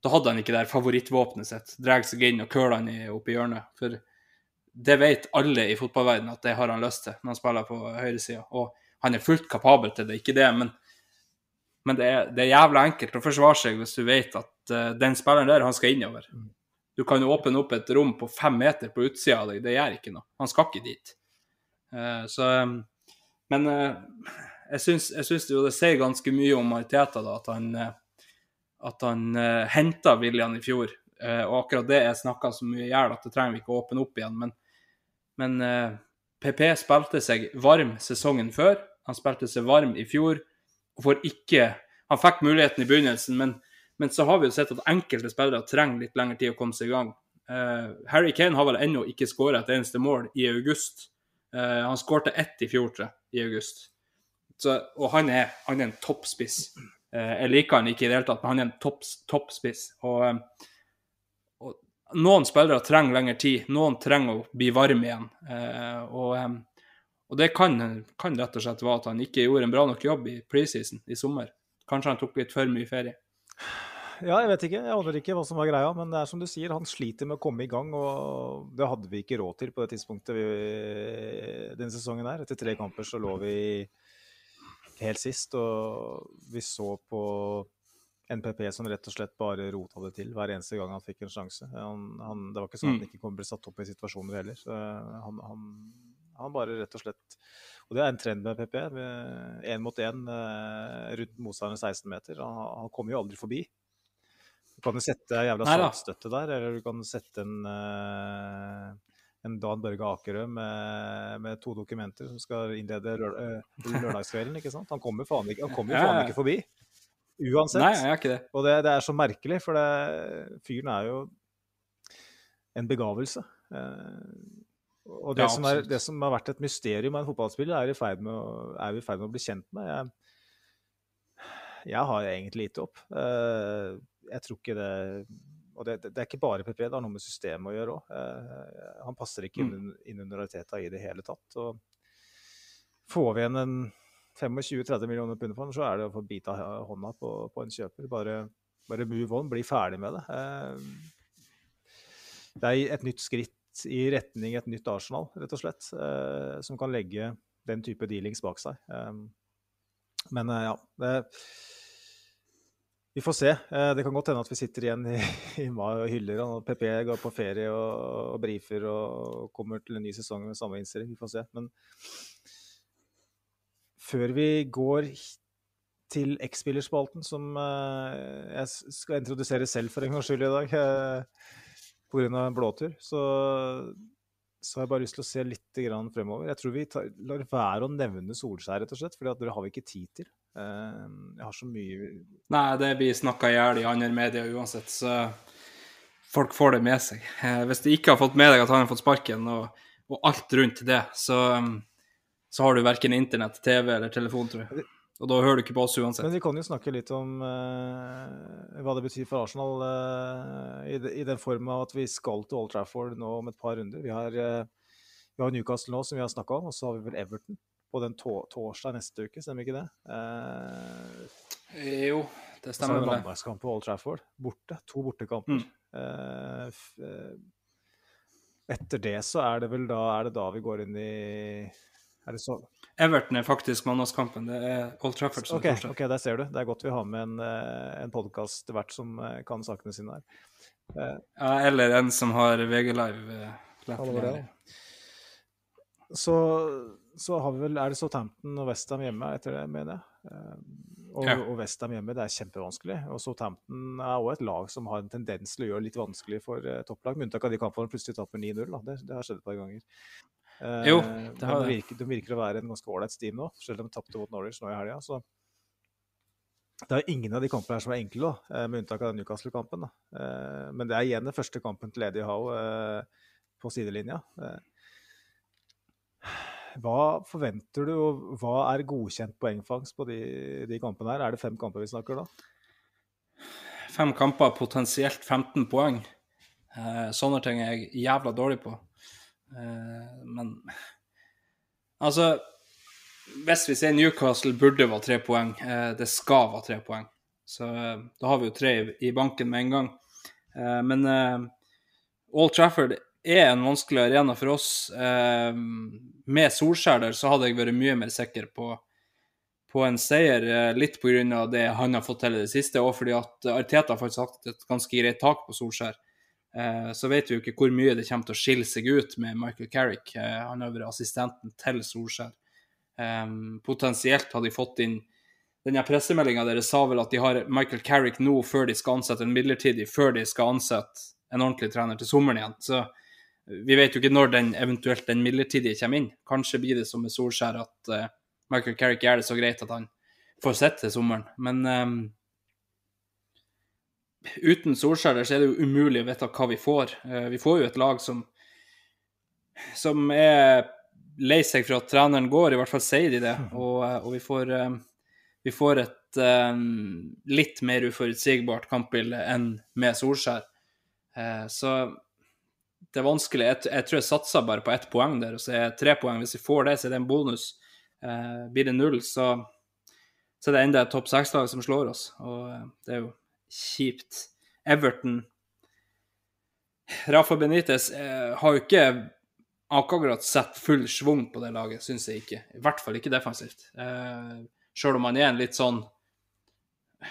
Da hadde han ikke det favorittvåpenet sitt, drar seg inn og køler han opp i hjørnet. For det vet alle i fotballverdenen at det har han lyst til når han spiller på høyresida. Og han er fullt kapabel til det, ikke det, men, men det, er, det, er, jævla enkelt å forsvare seg hvis du vet at uh, den spilleren der, han skal innover. Mm. Du kan jo åpne opp et rom på fem meter på utsida av deg, det gjør ikke noe. Han skal ikke dit. Uh, så Men uh, jeg syns, jeg syns det, det sier ganske mye om Mariteta, da, at han, at han uh, henta William i fjor. og akkurat det er snakka så mye i hjel at det trenger vi ikke å åpne opp igjen. Men, men PP spilte seg varm sesongen før. Han spilte seg varm i fjor og får ikke Han fikk muligheten i begynnelsen, men, men så har vi jo sett at enkelte spillere trenger litt lengre tid å komme seg i gang. Uh, Harry Kane har vel ennå ikke skåra et eneste mål i august. Uh, han skårte ett i fjor, tre, i august. Så, og han er, han er en toppspiss. Uh, jeg liker han ikke i det hele tatt, men han er en toppspiss. Og, og, noen spillere trenger lengre tid, noen trenger å bli varme igjen. og og det kan, kan, rett og slett være at han ikke gjorde en bra nok jobb i preseason i sommer. Kanskje han tok litt for mye ferie. Ja, jeg vet ikke. Jeg aner ikke hva som var greia. Men det er som du sier, han sliter med å komme i gang. Og det hadde vi ikke råd til på det tidspunktet vi, denne sesongen her. Etter tre kamper så lå vi helt sist, og vi så på NPP som rett og slett bare rota det til hver eneste gang han fikk en sjanse. Han, han, det var ikke sånn at han mm. ikke kom ble satt opp i situasjoner heller. Så han, han han bare rett og slett Og det er en trend med PP. Én mot én eh, rundt motstanderen 16 meter. Han, han kommer jo aldri forbi. Du kan jo sette en jævla saltstøtte der, eller du kan sette en, uh, en Dan Børge Akerø med, med, to dokumenter som skal innlede lør, uh, lørdagskvelden. ikke sant? Han kommer faen ikke, han kommer faen ikke forbi. Uansett. Nei, jeg er ikke det. Og det, det er så merkelig, for det, fyren er jo en begavelse. Og det, ja, som er, det, som har vært et mysterium av en fotballspiller, er, i ferd med å, er vi i ferd med å bli kjent med. Jeg, jeg har egentlig gitt opp. Uh, jeg tror ikke det Og det, det, er ikke bare PP, det har noe med systemet å gjøre òg. Eh, han passer ikke mm. inn under Ariteta i det hele tatt. Og får vi igjen en 25-30 millioner pund for den, så er det å få bite av hånda på, på en kjøper. Bare, bare move on, bli ferdig med det. Uh, det er et nytt skritt i retning et nytt Arsenal, rett og slett. Eh, som kan legge den type dealings bak seg. Eh, men eh, ja. Det, vi får se. Det kan godt hende at vi sitter igjen i, (laughs) i mai og hyller han. PP går på ferie og, og brifer og kommer til en ny sesong med samme innstilling. Vi får se. Men før vi går til X-spillerspalten, som jeg skal introdusere selv for en gangs skyld i dag pga. en blåtur, så, så har jeg bare lyst til å se litt fremover. Jeg tror vi tar, lar være å nevne Solskjær, rett og slett, for det har vi ikke tid til. Eh, jeg har så mye Nei, det blir snakka i hjel i andre medier uansett, så folk får det med seg. Eh, hvis du ikke har fått med deg at han har fått sparken, og, og alt rundt det, så, så har du verken internett, TV eller telefon, tror jeg. Og da hører du ikke på oss uansett. Men vi kan jo snakke litt om uh, hva det betyr for Arsenal uh, i, de, i den form av at vi skal til Old Trafford nå om et par runder. Vi har, uh, vi har Newcastle nå, som vi har snakka om, og så har vi vel Everton på den to torsdag neste uke, stemmer ikke det? Eh, Jo, det stemmer. så er det mandagskamp på Old Trafford. Borte. To bortekamper. Mm. Etter det så er det vel da, er det da vi går inn i Er det så Everton er faktisk mandagskampen. Det er Old Trafford som okay, torsdag. ok, der ser du. Det er godt vi har med en, eh, en podkast hvert som eh, kan sakene sine her. Ja, eller en som har VG Live. eh. Så, så har vi vel, er det Southampton og Westham hjemme etter det, mener jeg. Eh, Og, Ja. og Westham hjemme, det er kjempevanskelig. Og Southampton er også et lag som har en tendens til å gjøre det litt vanskelig for topplag. Med unntak av de kampene plutselig taper 9-0. Det, det har skjedd et par ganger. Eh, Jo, det har det. virker, de virker å være en ganske ålreit steam nå, selv om de tapte mot Norwich nå i helga. Så det er ingen av de kampene her som er enkle, da, eh, med unntak av den Newcastle-kampen. Eh, Men det er igjen den første kampen til Eddie Howe eh, på sidelinja. Eh, Hva forventer du, og hva er godkjent poengfangst på de, de kampene her? Er det fem kamper vi snakker da? Fem kamper, potensielt 15 poeng. Eh, sånne ting er jeg jævla dårlig på. Eh, men altså Hvis vi sier Newcastle burde være tre poeng, eh, det skal være tre poeng. Så eh, da har vi jo tre i, banken med en gang. Men Old Trafford er en vanskelig arena for oss. Med Solskjær der så hadde jeg vært mye mer sikker på på en seier, litt pga. det han har fått til i det siste, og fordi at Arteta faktisk hatt et ganske greit tak på Solskjær. Eh, Så vet vi jo ikke hvor mye det kommer til å skille seg ut med Michael Carrick. Eh, Han har vært assistenten til Solskjær. Eh, Potensielt har de fått inn denne pressemeldinga deres sa vel at de har Michael Carrick nå før de skal ansette en midlertidig, før de skal ansette en ordentlig trener til sommeren igjen. Så vi vet jo ikke når den eventuelt den midlertidige kommer inn. Kanskje blir det som med Solskjær at eh, Michael Carrick gjør det så greit at han får sitte til sommeren. Men ehm, uten Solskjær så er det jo umulig å vite hva vi får. Eh, vi får jo et lag som som er lei seg for at treneren går, i hvert fall sier de det. Og, eh, og vi får eh, vi får et litt mer uforutsigbart kampbilde enn med Solskjær. Så det er vanskelig. Jeg, jeg tror jeg satser bare på ett poeng der, og så er tre poeng. Hvis vi får det, så er det en bonus. Blir det null, så, så er det enda et topp seks-lag som slår oss, og det er jo kjipt. Everton Rafa Benitez eh, har jo ikke akkurat sett full schwung på det laget, syns jeg ikke. I hvert fall ikke defensivt. Eh, Sjøl om han er en litt sånn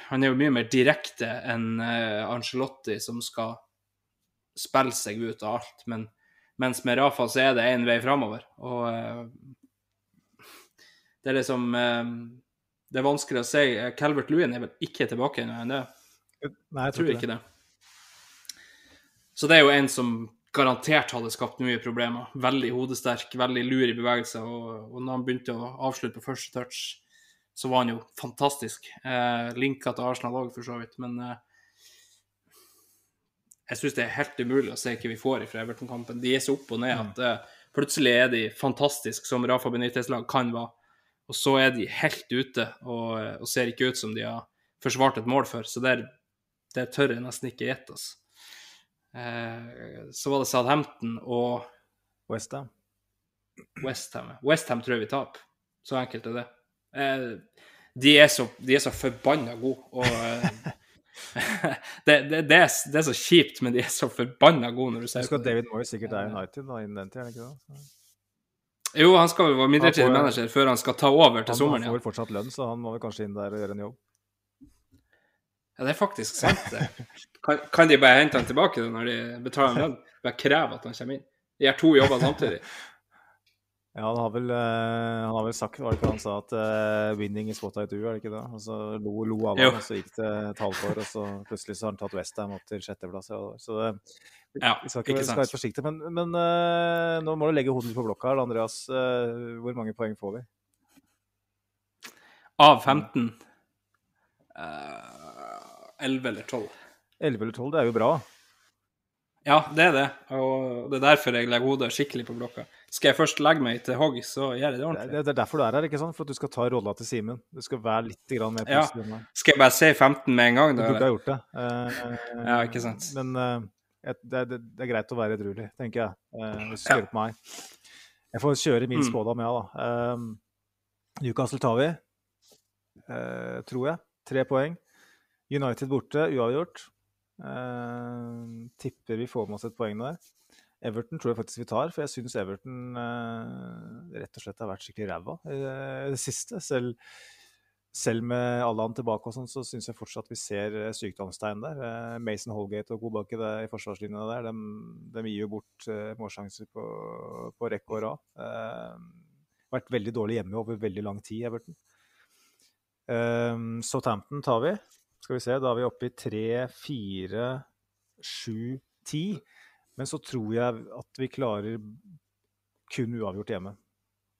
Han er jo mye mer direkte enn eh, Angelotti, som skal spille seg ut av alt. Men mens med Rafa så er det én vei framover. Og eh, det er liksom eh, Det er vanskelig å si. Calvert Lewin er vel ikke tilbake ennå? er? Nei, Jeg tror ikke det. Så det er jo en som garantert hadde skapt mye problemer. Veldig hodesterk, veldig lur i bevegelse. Og, og når han begynte å avslutte på første touch, så var han jo fantastisk. Eh, linka til Arsenal òg, for så vidt. Men eh, jeg syns det er helt umulig å se hva vi får fra Everton-kampen. De er så opp og ned at eh, plutselig er de fantastisk, som Rafa Benitez-lag kan være. Og så er de helt ute og, og ser ikke ut som de har forsvart et mål før. Så det, det tør jeg nesten ikke gjette. Altså. Eh, så var det Southampton og Westham. Westham. Westham tror jeg vi taper. Så enkelt er det. Eh, de, er så, de er så forbanna gode. Og eh, (laughs) det, det, det, er, det er så kjipt, men de er så forbanna gode når du ser Husk at. David Moyes sikkert er United da, innen den tid, er det ikke det? Så Jo, han skal vel være midlertidig manager før han skal ta over til Han, han får vel fortsatt lønn, så han må vel kanskje inn der og gjøre en jobb. Ja, det er faktisk sant, det. Kan, kan de bare hente han tilbake når de betaler lønn? Bare kreve at han kommer inn? De gjør to jobber samtidig. Ja, han har vel, eh, han har vel sagt, var det ikke han sa, at uh, 'winning is what I do', er det ikke det? Og så lo, lo av ham, og så gikk det et halvt år, og så plutselig så har han tatt Westham opp til sjetteplass. Så det, Ja, vi skal, ikke ikke, være forsiktige. Men, men uh, nå må du legge hodet på blokka her, Andreas. Uh, hvor mange poeng får vi? Av 15 eh, 11 eller 12. 11 eller 12, det er jo bra. Ja, det er det. Og det er derfor jeg legger hodet skikkelig på blokka. Skal jeg først legge meg til hogg, så gjør jeg det ordentlig. Det, det er derfor du er her, ikke sant? For at du skal ta rolla til Simen. Du skal være litt mer positiv Ja. Skal jeg bare si 15 med en gang, Du burde ha gjort det. Uh, Ja, ikke sant. Men uh, det, er- det, det er greit å være edruelig, tenker jeg. eh, hvis du Ja. kjører på meg. Jeg får kjøre min Mm. spådom, ja, da. Newcastle tar vi, tror jeg. Tre poeng. United borte, uavgjort. Eh, tipper vi får med oss et poeng der. Everton tror jeg faktisk vi tar, for jeg syns Everton eh, rett og slett har vært skikkelig ræva i det siste. Selv, selv med Allan tilbake og sånn, så syns jeg fortsatt vi ser sykdomstegn der. Mason Holgate og Kobake der, i forsvarslinjene der, de, gir jo bort målsjanser på, på rekke og rad. Vært veldig dårlig hjemme over veldig lang tid, Everton. Southampton tar vi. Skal vi se, da er vi oppe i 3, 4, 7, 10. Men så tror jeg at vi klarer kun uavgjort hjemme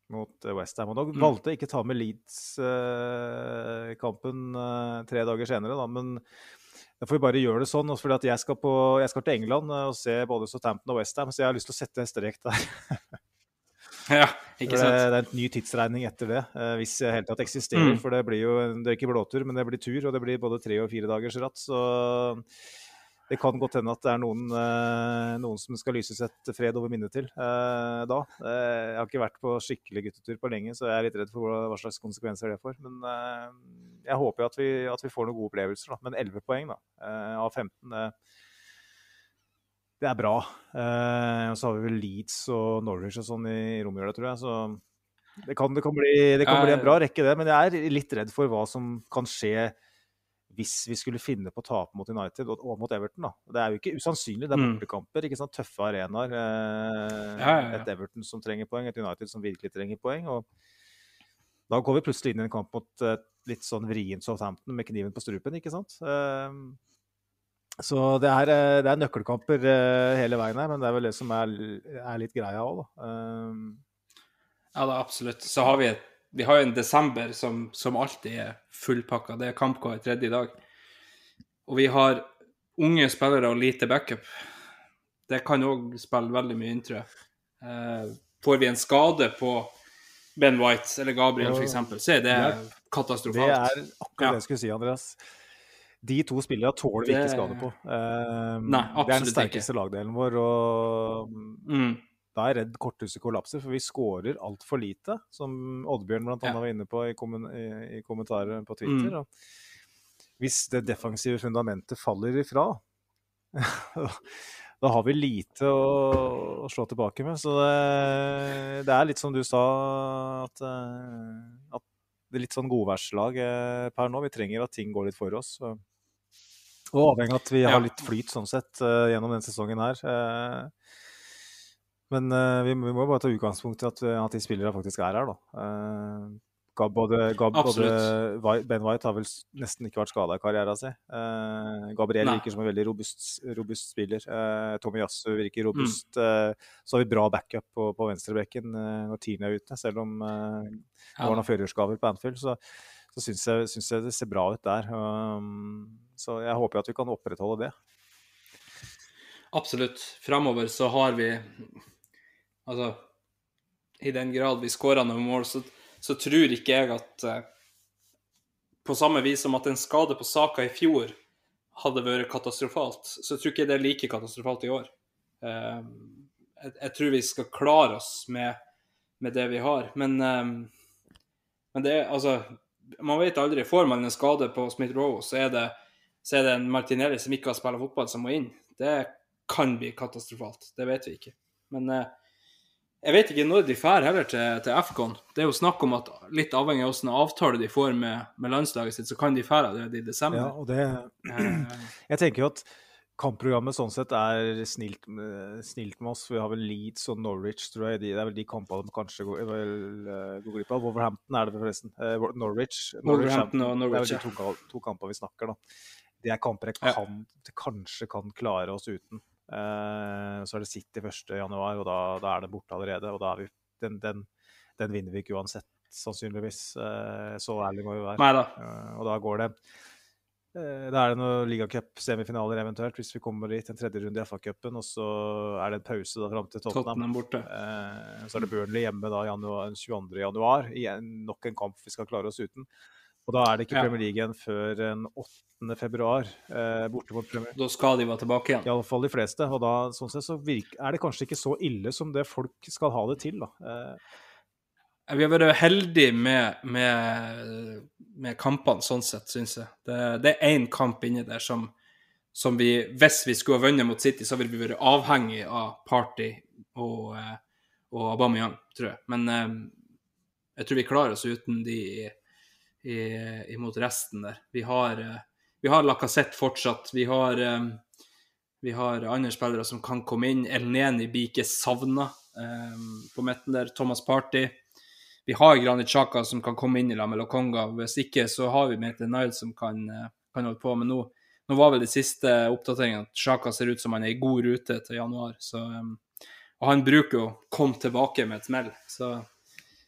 mot eh, West Ham. Og da Mm. valgte jeg ikke ta med Leeds-kampen eh, tre dager senere, da. Men da får vi bare gjøre det sånn. at jeg skal, på, jeg skal til England eh, og se både Southampton og West Ham, så jeg har lyst til å sette en strek der. (laughs) (laughs) Ja, ikke sant? det er en ny tidsregning etter det, eh, hvis det hele tatt eksisterer. Mm. For det blir jo det er ikke blåtur, men det blir tur, og det blir både tre og fire dagers ratt. Så det kan godt hende at det er noen, eh, noen som skal lyses et fred over minnet til eh, da. Jeg har ikke vært på skikkelig guttetur på lenge, så jeg er litt redd for hva, slags konsekvenser det får. Men jeg håper at vi, at vi får noen gode opplevelser. Da. Men 11 poeng da, av 15 eh, det er bra. Eh, så har vi vel Leeds og Norwich og sånn i romjula, tror jeg. Så det kan, det kan, bli, det kan bli en bra rekke, det. Men jeg er litt redd for hva som kan skje hvis vi skulle finne på å tape mot United og, og mot Everton. da. Det er jo ikke usannsynlig. Det er Mm. bortekamper, ikke sant? tøffe arenaer. Eh, Ja, ja, ja. Et Everton som trenger poeng, et United som virkelig trenger poeng. og Da går vi plutselig inn i en kamp mot et litt sånn vrient Southampton med kniven på strupen, ikke sant. Eh, så det er, eh, det er nøkkelkamper eh, hele veien her, men det er vel det som er, er litt greia òg, da. Um... Ja, da, absolutt. Så har vi et vi har en desember som, som alltid er fullpakka. Det er kamp hver tredje dag. Og vi har unge spillere og lite backup. Det kan òg spille veldig mye inn, tror jeg. Eh, får vi en skade på Ben White eller Gabriel f.eks., så er det er- Det er akkurat det jeg skulle si, Andreas. De to spillerne tåler vi ikke skade på. Uh, Nei, det er den ikke. sterkeste lagdelen vår. og Mm. Da er jeg redd korthuset kollapser, for vi skårer altfor lite. Som Oddbjørn blant annet Ja. var inne på i, kommen i, kommentarer på Twitter. Mm. Hvis det defensive fundamentet faller ifra, (laughs) da har vi lite å, å slå tilbake med. Så det, det er litt som du sa, at, eh, at det er litt sånn godværslag eh, per nå. Vi trenger at ting går litt for oss. Så. Og avhengig av at vi har litt flyt sånn sett eh, gjennom denne sesongen her. eh, men eh, vi, må- bare ta utgangspunkt i at, at de spillerne faktisk er her, da. Gab, både, Gab, både Ben White har vel nesten ikke vært skada i karrieren sin. Gabriel Nei. virker som en veldig robust, robust spiller. Tommy Yasu virker Mm. robust. Mm. så har vi bra backup på, på venstrebekken når Tine er ute, selv om det Ja. var noen førjulsgaver på Anfield. Så, så syns jeg, syns jeg det ser bra ut der. Um, så jeg håper at vi kan opprettholde det. Absolutt. Framover så har vi Altså, i den grad vi skårer noen mål, så, så tror ikke jeg at eh, På samme vis som at en skade på Saka i fjor hadde vært katastrofalt, så tror ikke jeg det er like katastrofalt i år. Eh, jeg, tror vi skal klare oss med, med det vi har. Men, eh, men det er altså Man vet aldri. Får man en skade på Smith-Roe, så, er det- så er det en Martinelli som ikke har spilt fotball, som må inn. Det kan bli katastrofalt. Det vet vi ikke. Men eh, jeg vet ikke når de drar heller til, til FCON. Det er jo snakk om at litt avhengig av hvilken avtale de får med, med landslaget sitt, så kan de dra allerede i desember. Ja, og det Eh, (clears throat) Jeg tenker jo at kampprogrammet sånn sett er snilt, med- snilt med oss. Vi har vel Leeds og Norwich, tror jeg. De, det er vel de kampene de kanskje går, vel, eh, går glipp av. Wolverhampton er det forresten. Norwich. Norwich. Wolverhampton og Norwich, Det er vel de to, to kamper vi snakker, da. Det er kamper jeg Ja. kanskje kan klare oss uten. Uh, så er det City 1. januar, og da, da er det borte allerede. Og da er vi, den, den, den vinner vi ikke uansett. sannsynligvis. Uh, så ærlig må vi være. Uh. Eh, og da går det eh, Da er det noen ligacup-semifinaler eventuelt, hvis vi kommer dit. En tredje runde i FA-cupen, og så er det en pause da fram til Tottenham. Tottenham borte. Eh, så er det Burnley hjemme da januar, 22. januar. I nok en kamp vi skal klare oss uten. Og da er det ikke Ja. Premier League igjen før den 8. februar. Eh, borte mot Premier Da skal de være tilbake igjen. Iallfall de fleste. Og da sånn sett så virker, er det kanskje ikke så ille som det folk skal ha det til. da. Eh, Vi har vært heldige med, med, med kampene, sånn sett, syns jeg. Det, det er én kamp inni der som, som vi Hvis vi skulle ha vunnet mot City, så ville vi vært avhengig av Party og, eh, og Aubameyang, tror jeg. Men eh, jeg tror vi klarer oss uten de imot resten der. Vi har, eh, vi har Lacassette fortsatt. Vi har, vi har andre spillere som kan komme inn. Elneni blir ikke savna på midten der. Thomas Party. Vi har Granit Xhaka som kan komme inn i lag med Lokonga. Hvis ikke så har vi Mete Niles som kan, eh, kan holde på. Men nå, nå var vel de siste oppdateringene at Xhaka ser ut som han er i god rute til januar. Så, um, og han bruker jo å komme tilbake med et smell. Så,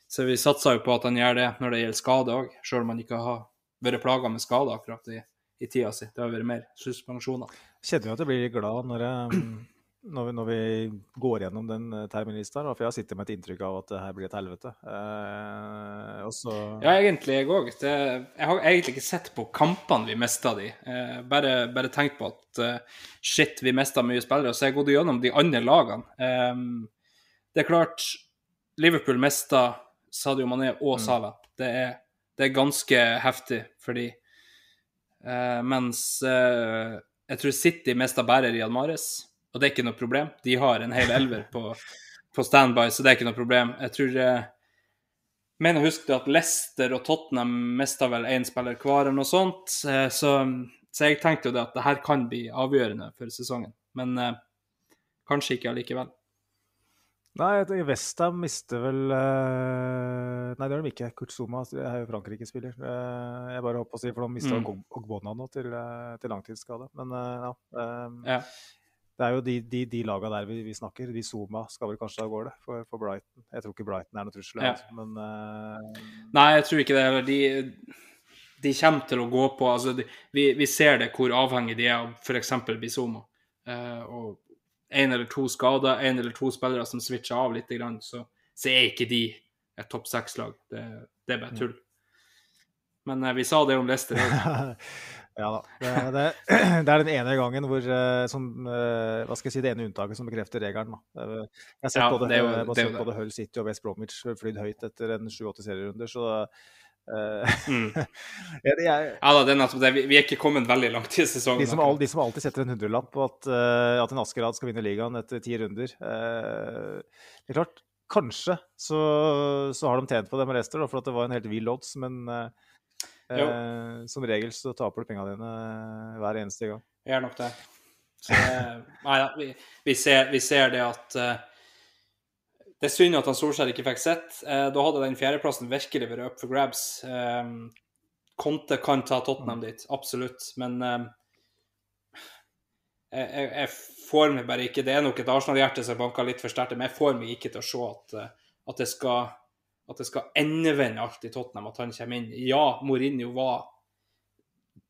så vi satser jo på at han gjør det når det gjelder skade òg, selv om han ikke har vært plaga med skade akkurat i, i tida si. Det har vært mer suspensjoner. kjenner jo at jeg blir glad når, jeg, når, vi, når vi går gjennom den eh, terminlista. For jeg har sittet med et inntrykk av at det her blir et helvete. Eh, også... Ja, egentlig, jeg òg. Jeg har egentlig ikke sett på kampene vi mista de. Eh, bare, bare tenkt på at eh, shit, vi mista mye spillere. Så jeg har gått gjennom de andre lagene. Eh, det er klart, Liverpool mista Sadio Mané og Salah. Det, er, det er ganske heftig for de. Eh, mens eh, jeg tror City mista bare Riyad Mahrez, og det er ikke noe problem. De har en hel elver på, på standby, så det er ikke noe problem. Jeg tror eh, mener å huske at Leicester og Tottenham mista vel én spiller hver, eller noe sånt. Eh, Så, så jeg tenkte jo det at det her kan bli avgjørende for sesongen. Men eh, kanskje ikke allikevel. Nei, jeg Westham mister vel eh, Nei, det gjør de ikke. Kurt Zuma er jo Frankrike-spiller. Jeg bare håper å si, for de mista Mm. Ogbona nå til, til langtidsskade. Men ja. Ja. Det er jo de, de, de laga der vi, vi snakker. De Zuma skal vel kanskje av gårde for, for Brighton. Jeg tror ikke Brighton er noe trussel, Ja. altså, men uh... Nei, jeg tror ikke det. heller. De, de kommer til å gå på altså de, vi, vi ser det hvor avhengig de er av f.eks. Bizoma. Uh, og én eller to skader, én eller to spillere som switcher av litt, grann, så, så er ikke de et topp seks-lag. Det, det er bare tull. Men uh, vi sa det om Leicester òg. (laughs) Ja da. Det, det, (clears throat) det er den ene gangen hvor eh, som, eh, Hva skal jeg si, det ene unntaket som bekrefter regelen. Da. Jeg har sett Ja, både, det jo- det det. både Hull City og West Bromwich flydd høyt etter en sju-åtte serierunder, så eh, Mm. (laughs) ja, er, Ja da, det er nettopp det. Vi, vi er ikke kommet veldig langt i sesongen. de, som all, de som alltid setter en hundrelapp på at, eh, at en Askerad skal vinne ligaen etter ti runder eh, Det er klart, kanskje så, så har de tjent på det med Leicester, for at det var en helt vill odds, men eh, Jo. Eh, som regel så taper du pengene dine hver eneste gang. Jeg gjør nok det. Så, nei, da, vi, vi, ser, vi ser det at uh, Det er synd at han Solskjær ikke fikk sett. Uh, da hadde den fjerdeplassen virkelig vært up for grabs. Eh, Conte kan ta Tottenham dit, absolutt, men eh, jeg, jeg, får meg bare ikke Det er nok et Arsenal-hjerte som banker litt for sterkt, men jeg får meg ikke til å se at, eh, at det skal at det skal endevende alt i Tottenham, at han kommer inn. Ja, Mourinho var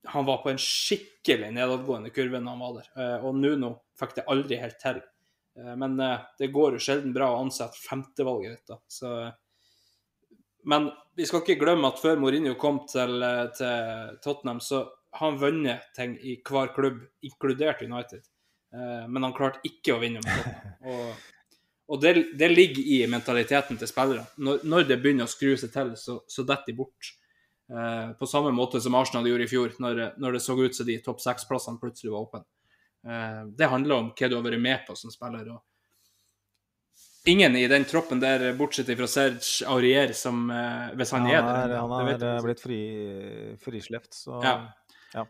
han var på en skikkelig nedadgående kurve når han var der. Eh, Og Nuno fikk det aldri helt til. Eh, Men eh, det går jo sjelden bra å ansette femtevalget ditt. da. Så, men vi skal ikke glemme at før Mourinho kom til, til Tottenham, så har han vunnet ting i hver klubb, inkludert United. Men han klarte ikke å vinne med Tottenham. (laughs) Og, og det, det ligger i mentaliteten til spillere. Når, når det begynner å skru seg til, så, så detter de bort. Eh, på samme måte som Arsenal gjorde i fjor, når, når det så ut som de topp seks-plassene plutselig var åpne. Eh, det handler om hva du har vært med på som spiller. Og ingen i den troppen der, bortsett fra Serge Aurier, som eh, Hvis han, er der. han det er, vet jeg ikke. blitt fri, frislept, så Ja.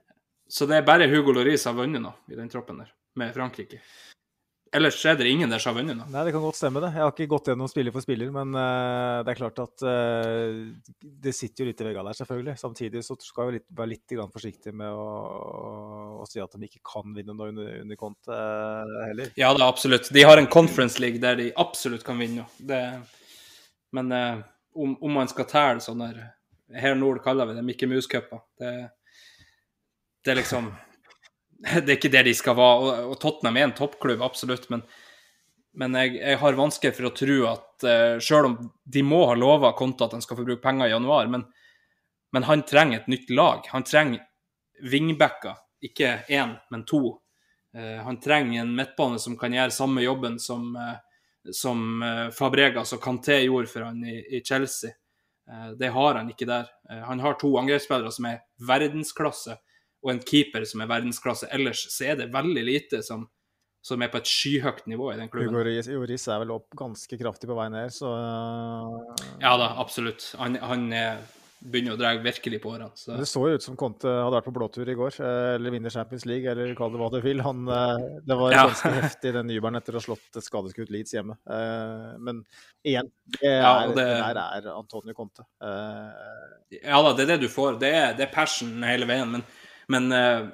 Så det er bare Hugo Lloris som har vunnet nå, i den troppen der, med Frankrike. Ellers er det ingen der som har vunnet nå. Nei, det kan godt stemme, det. Jeg har ikke gått gjennom spiller for spiller, men uh, det er klart at uh, det sitter jo litt i veggene der, selvfølgelig. Samtidig så skal vi litt, være litt grann forsiktige med å, å, si at de ikke kan vinne noe under, under kont uh, heller. Ja, det er absolutt. De har en conference league der de absolutt kan vinne. Det, men om, om man skal telle sånne her- Her nord kaller vi det Mikke Mus-cuper. Det, det er liksom (laughs) Det er ikke det de skal være. Og, Tottenham er en toppklubb, absolutt, men, men jeg, jeg har vansker for å tro at uh, selv om de må ha lova Konta at han skal få bruke penger i januar, men, men han trenger et nytt lag. Han trenger vingbacker, ikke én, men to. Uh, han trenger en midtbane som kan gjøre samme jobben som, uh, som Fabregas og Kanté gjorde for han i, i Chelsea. Det har han ikke der. Han har to angrepsspillere som er verdensklasse, og en keeper som er verdensklasse. Ellers så er det veldig lite som, som er på et skyhøyt nivå i den klubben. Hugo Lloris er vel opp ganske kraftig på vei ned, så Ja da, absolutt. Han, han er, begynner å dra virkelig på årene. Så. Det så jo ut som Conte hadde vært på blåtur i går, eh, eller vinner Champions League, eller kall det hva du vil. Han, eh, det var Ja. ganske heftig, den jubelen etter å ha slått et skadeskutt Leeds hjemme. Eh, Men igjen, det er, Ja, det- der er Antonio Conte. Eh, Ja da, det er det du får. Det er, det er passion hele veien. Men, men eh,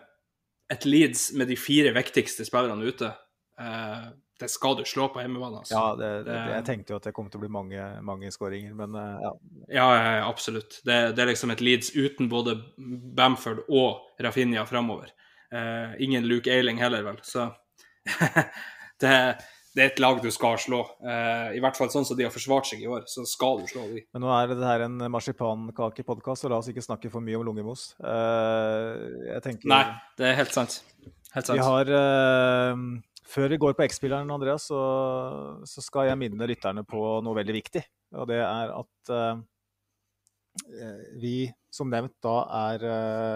et Leeds med de fire viktigste spillerne ute, eh, det skal du slå på hjemmebane. Altså. Ja, det, det, jeg tenkte jo at det kom til å bli mange, mange skåringer, men eh, ja. Ja, ja, ja, absolutt. Det, det er liksom et Leeds uten både Bamford og Rafinha framover. Eh, ingen Luke Eiling heller, vel. Så (laughs) det, det er et lag du skal slå. Eh, I hvert fall sånn som de har forsvart seg i år, så skal du slå de. Men nå er det her en marsipankakepodkast, så la oss ikke snakke for mye om lungemos. Eh, jeg tenker Nei, det er helt sant. Helt sant. Vi har eh, Før vi går på X-spilleren, Andreas, så, så skal jeg minne lytterne på noe veldig viktig. Og det er at eh, vi som nevnt da er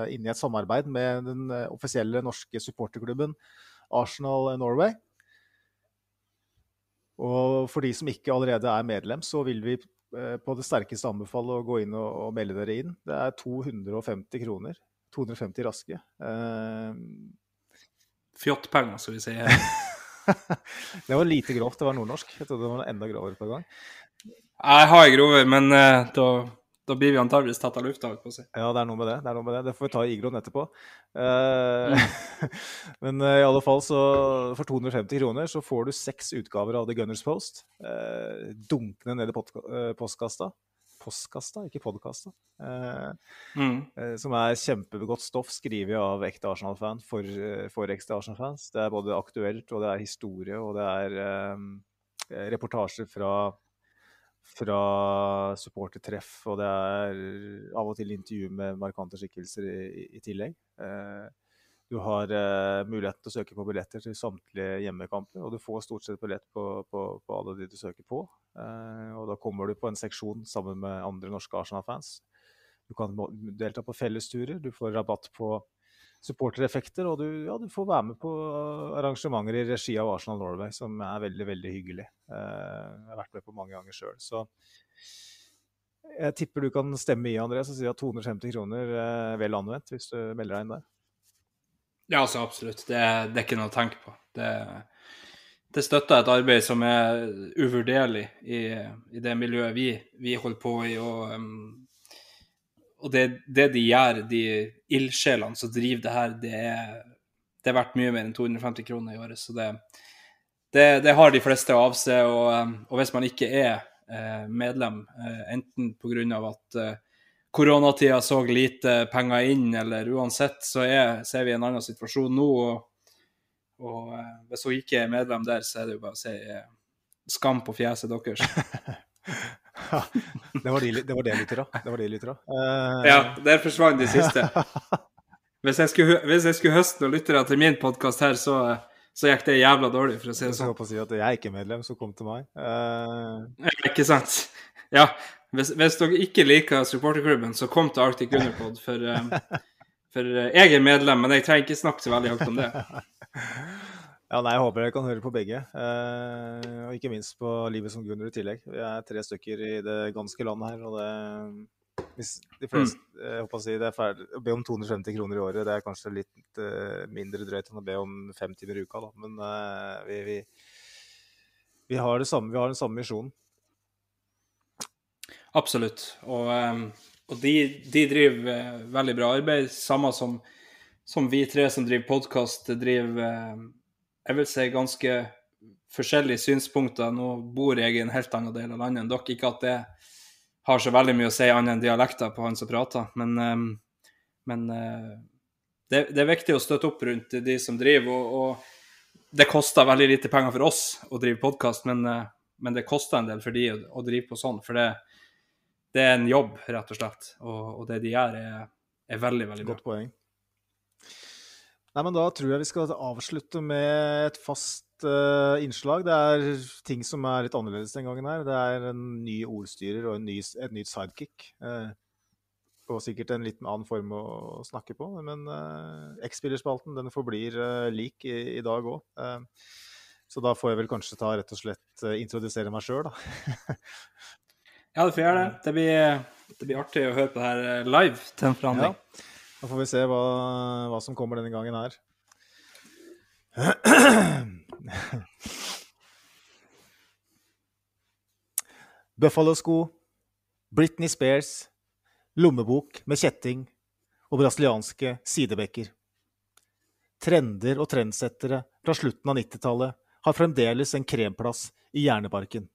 inne i et samarbeid med den offisielle norske supporterklubben Arsenal Norway. Og for de som ikke allerede er medlem, så vil vi eh, på det sterkeste anbefale å gå inn og, og melde dere inn. Det er 250 kroner. 250 raske. Uh, Fjottpenger, skal vi si. (laughs) det var lite grovt, det var nordnorsk. Jeg trodde det var enda grovere på gang. Jeg har grover, men uh, da, da blir vi antageligvis tatt av lufta. ut på å si. Ja, det er noe med det. Det, er noe med det. det får vi ta i Igron etterpå. Eh, (laughs) men uh, i alle fall så for 250 kroner så får du seks utgaver av The Gunners Post. Uh, dunkende ned i Postkasta? postkassa. Postkassa, ikke podkasta. Mm. som er kjempegodt stoff skrevet av ekte Arsenal-fan for, for ekte Arsenal-fans. Det er både aktuelt, og det er historie, og det er reportasjer fra fra supportertreff, og det er av og til intervju med markante skikkelser i, i, i tillegg. Eh, du har eh, muligheten til å søke på billetter til samtlige hjemmekamper, og du får stort sett billett på, på, på alle de du søker på. Eh, og da kommer du på en seksjon sammen med andre norske Arsenal-fans. Du kan delta på fellesturer, du får rabatt på supportereffekter, og du, ja, du får være med på arrangementer i regi av Arsenal Norway, som er veldig, veldig hyggelig. Eh, jeg har vært med på mange ganger sjøl. Så jeg tipper du kan stemme i, Andreas, og si at 250 kroner er vel anvendt, hvis du melder deg inn der. Ja, altså absolutt. Det, det er ikke noe å tenke på. Det, det støtter et arbeid som er uvurderlig i, i det miljøet vi, vi holder på i. Og, um, og det, det de gjør, de ildsjelene som driver det her, det er, det er verdt mye mer enn 250 kroner i året. Så det, det, det har de fleste å avse. Og, um, og hvis man ikke er eh, medlem, eh, enten pga. at eh, koronatida så lite penger inn, eller uansett, så er, så er vi en annen situasjon nå. Og, og hvis hun ikke er medlem der, så er det jo bare å si skam på fjeset deres. (laughs) (laughs) det var de, det var det. Det var det lyttere. Uh... Ja, der forsvant de siste. (laughs) Hvis jeg skulle, hvis jeg skulle høste noen lyttere til min podkast her, så, så gikk det jævla dårlig, for å si det sånn. å si at jeg er ikke medlem, så kom til meg. Uh... Ja, Ikke sant? Ja. Hvis, hvis dere ikke liker supporterklubben, så kom til Arctic Underpod, for, um, (laughs) for eh, jeg er medlem, men jeg trenger ikke snakke så veldig høyt om det. Ja, nei, Jeg håper dere kan høre på begge, eh, og ikke minst på Livet som Gunnar i tillegg. Vi er tre stykker i det ganske landet her, og det hvis de fleste, jeg håper å si det er ferdig, Å be om 250 kroner i året det er kanskje litt eh, mindre drøyt enn å be om fem timer i uka, da. Men eh, vi, vi, vi, har det samme, vi har den samme misjonen. Absolutt. Og, ehm, og de, de driver eh, veldig bra arbeid, samme som, som vi tre som driver podkast, driver eh, Jeg vil si ganske forskjellige synspunkter. Nå bor jeg i en helt annen del av landet enn dere. Ikke at det har så veldig mye å si annet enn dialekter på han som prater. Men, eh, men eh, det, det, er viktig å støtte opp rundt de som driver. Og, og det koster veldig lite penger for oss å drive podkast, men, eh, men, det koster en del for de å, å drive på sånn. For det, det, er en jobb, rett og slett. Og, og det de gjør, er, er veldig, veldig bra. Godt poeng. Nei, men Da tror jeg vi skal avslutte med et fast uh, innslag. Det er ting som er litt annerledes den gangen her. Det er en ny ordstyrer og ny, et nytt sidekick. Uh, og sikkert en litt annen form å snakke på. Men uh, X-spillerspalten den forblir lik i, i dag òg. så da får jeg vel kanskje ta rett og slett introdusere meg sjøl, da. (laughs) ja, du får gjøre det. Det blir, det blir, artig å høre på det her live til en forandring. Ja. Da får vi se hva, hva som kommer denne gangen her. Buffalo-sko, Britney Spears, lommebok med kjetting og brasilianske sidebekker. Trender og trendsettere fra slutten av 90-tallet har fremdeles en kremplass i hjerneparken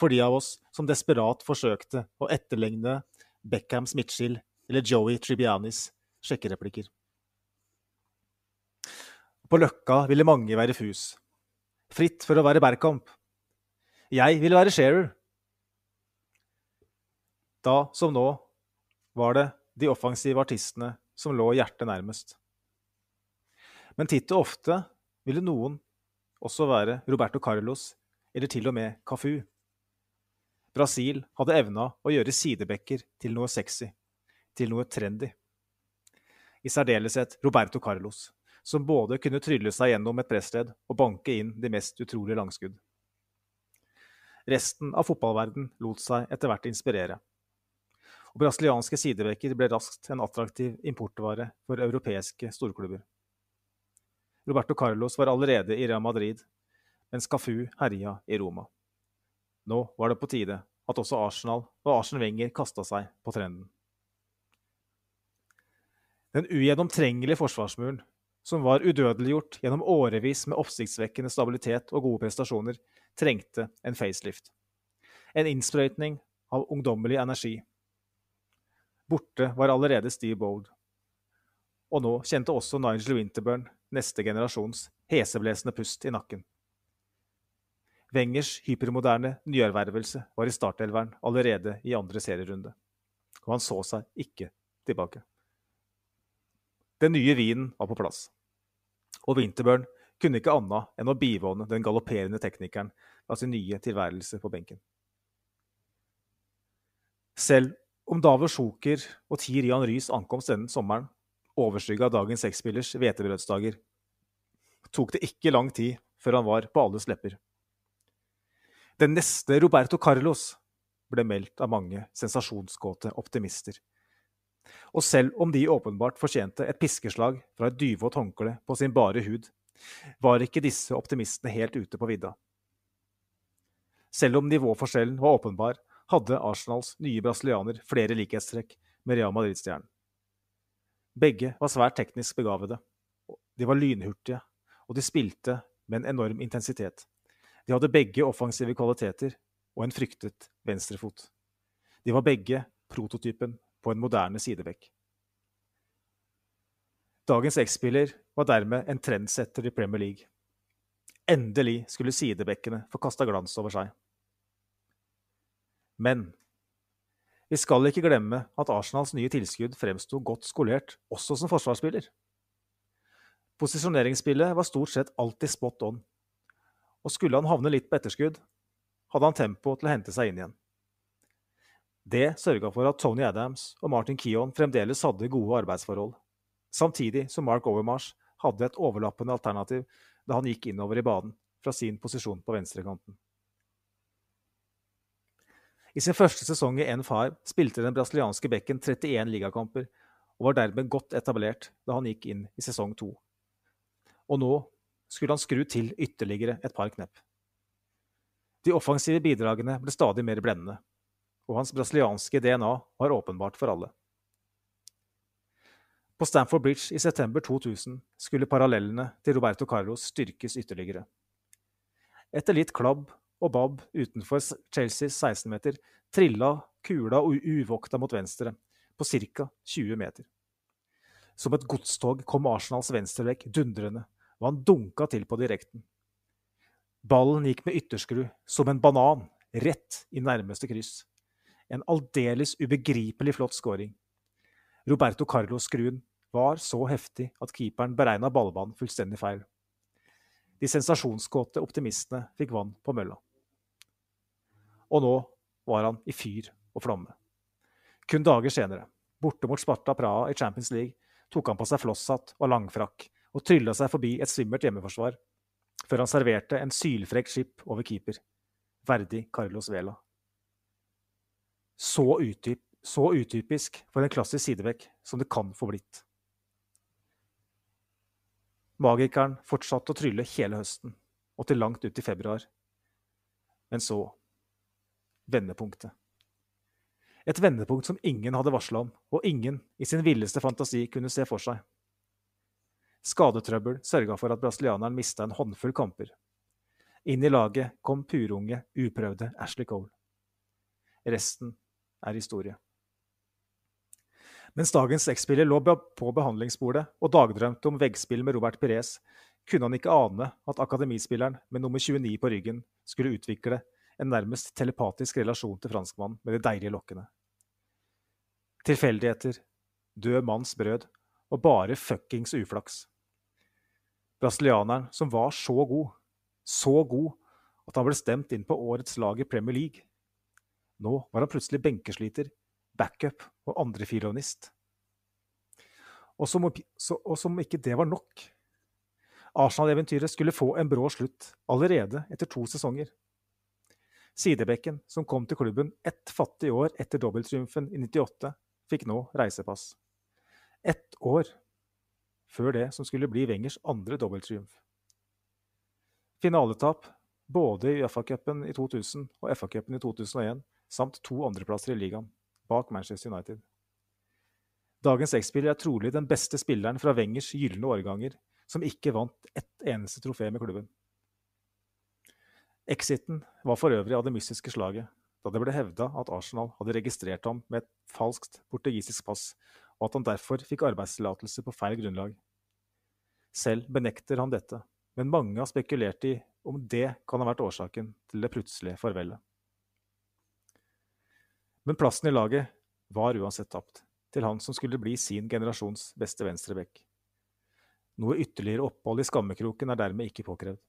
for de av oss som desperat forsøkte å etterligne Beckhams midtskill eller Joey Tribianis sjekkereplikker. På Løkka ville mange være Fus. Fritt for å være Berkamp. Jeg ville være Shearer. Da som nå var det de offensive artistene som lå hjertet nærmest. Men titt og ofte ville noen også være Roberto Carlos eller til og med Cafu. Brasil hadde evna å gjøre sidebekker til noe sexy, til noe trendy i særdeleshet Roberto Carlos, som både kunne trylle seg gjennom et pressledd og banke inn de mest utrolige langskudd. Resten av fotballverden lot seg etter hvert inspirere. Og brasilianske sidevekker ble raskt en attraktiv importvare for europeiske storklubber. Roberto Carlos var allerede i Real Madrid, mens Cafu herja i Roma. Nå var det på tide at også Arsenal og Arsen Wenger kasta seg på trenden. Den ugjennomtrengelige forsvarsmuren, som var udødeliggjort gjennom årevis med oppsiktsvekkende stabilitet og gode prestasjoner, trengte en facelift. En innsprøytning av ungdommelig energi. Borte var allerede Steve Bold. Og nå kjente også Nigel Winterburn neste generasjons heseblesende pust i nakken. Wengers hypermoderne nyervervelse var i startelveren allerede i andre serierunde, og han så seg ikke tilbake. Den nye vinen var på plass. Og Winterburn kunne ikke anna enn å bivåne den galopperende teknikeren av sin nye tilværelse på benken. Selv om Davor Sjoker og Tir Jan Rys ankomst denne sommeren overskygga dagens X-spillers hvetebrødsdager, tok det ikke lang tid før han var på alles lepper. Den neste Roberto Carlos ble meldt av mange sensasjonskåte optimister og selv om de åpenbart fortjente et piskeslag fra et dyvått håndkle på sin bare hud, var ikke disse optimistene helt ute på vidda. Selv om nivåforskjellen var åpenbar, hadde Arsenals nye brasilianer flere likhetstrekk med Real Madrid-stjernen. Begge var svært teknisk begavede. De var lynhurtige, og de spilte med en enorm intensitet. De hadde begge offensive kvaliteter og en fryktet venstrefot. De var begge prototypen på en moderne sidebekk. Dagens X-spiller var dermed en trendsetter i Premier League. Endelig skulle sidebekkene få kasta glans over seg. Men vi skal ikke glemme at Arsenals nye tilskudd fremsto godt skolert også som forsvarsspiller. Posisjoneringsspillet var stort sett alltid spot on, og skulle han havne litt på etterskudd, hadde han tempo til å hente seg inn igjen. Det sørga for at Tony Adams og Martin Keon fremdeles hadde gode arbeidsforhold, samtidig som Mark Overmars hadde et overlappende alternativ da han gikk innover i banen fra sin posisjon på venstrekanten. I sin første sesong i N5 spilte den brasilianske bekken 31 ligakamper og var dermed godt etablert da han gikk inn i sesong to. Og nå skulle han skru til ytterligere et par knepp. De offensive bidragene ble stadig mer blendende og hans brasilianske DNA var åpenbart for alle. På Stamford Bridge i september 2000 skulle parallellene til Roberto Carlos styrkes ytterligere. Etter litt klabb og babb utenfor Chelseas 16-meter trilla kula uvokta mot venstre, på ca. 20 meter. Som et godstog kom Arsenals venstrevekk dundrende, og han dunka til på direkten. Ballen gikk med ytterskru, som en banan, rett i nærmeste kryss. En aldeles ubegripelig flott scoring. Roberto Carlos-skruen var så heftig at keeperen beregna ballbanen fullstendig feil. De sensasjonskåte optimistene fikk vann på mølla. Og nå var han i fyr og flamme. Kun dager senere, borte mot Sparta Praha i Champions League, tok han på seg flosshatt og langfrakk og trylla seg forbi et svimmelt hjemmeforsvar, før han serverte en sylfrekk skip over keeper, verdig Carlos Vela. Så, utyp, så utypisk for en klassisk sidevekk som det kan få blitt. Magikeren fortsatte å trylle hele høsten, og til langt ut i februar. Men så vendepunktet. Et vendepunkt som ingen hadde varsla om, og ingen i sin villeste fantasi kunne se for seg. Skadetrøbbel sørga for at brasilianeren mista en håndfull kamper. Inn i laget kom purunge, uprøvde Ashley Cole. Resten er historie. Mens dagens X-spiller lå på behandlingsbordet og dagdrømte om veggspill med Robert Perez, kunne han ikke ane at akademispilleren med nummer 29 på ryggen skulle utvikle en nærmest telepatisk relasjon til franskmannen med de deilige lokkene. Tilfeldigheter, død manns brød og bare fuckings uflaks. Brasilianeren som var så god, så god at han ble stemt inn på årets lag i Premier League. Nå var han plutselig benkesliter, backup og andrefilonist. Og som, og som ikke det var nok. Arsenal-eventyret skulle få en brå slutt allerede etter to sesonger. Sidebekken, som kom til klubben ett fattig år etter dobbelttriumfen i 98, fikk nå reisepass. Ett år før det som skulle bli Wengers andre dobbelttriumf. Finaletap både i FA-cupen i 2000 og FA-cupen i 2001, samt to andreplasser i ligaen, bak Manchester United. Dagens X-spiller er trolig den beste spilleren fra Wengers gylne årganger som ikke vant ett eneste trofé med klubben. Exiten var for øvrig av det mystiske slaget, da det ble hevda at Arsenal hadde registrert ham med et falskt portugisisk pass, og at han derfor fikk arbeidstillatelse på feil grunnlag. Selv benekter han dette, men mange har spekulert i om det kan ha vært årsaken til det plutselige farvelet. Men plassen i laget var uansett tapt, til han som skulle bli sin generasjons beste venstreback. Noe ytterligere opphold i skammekroken er dermed ikke påkrevd.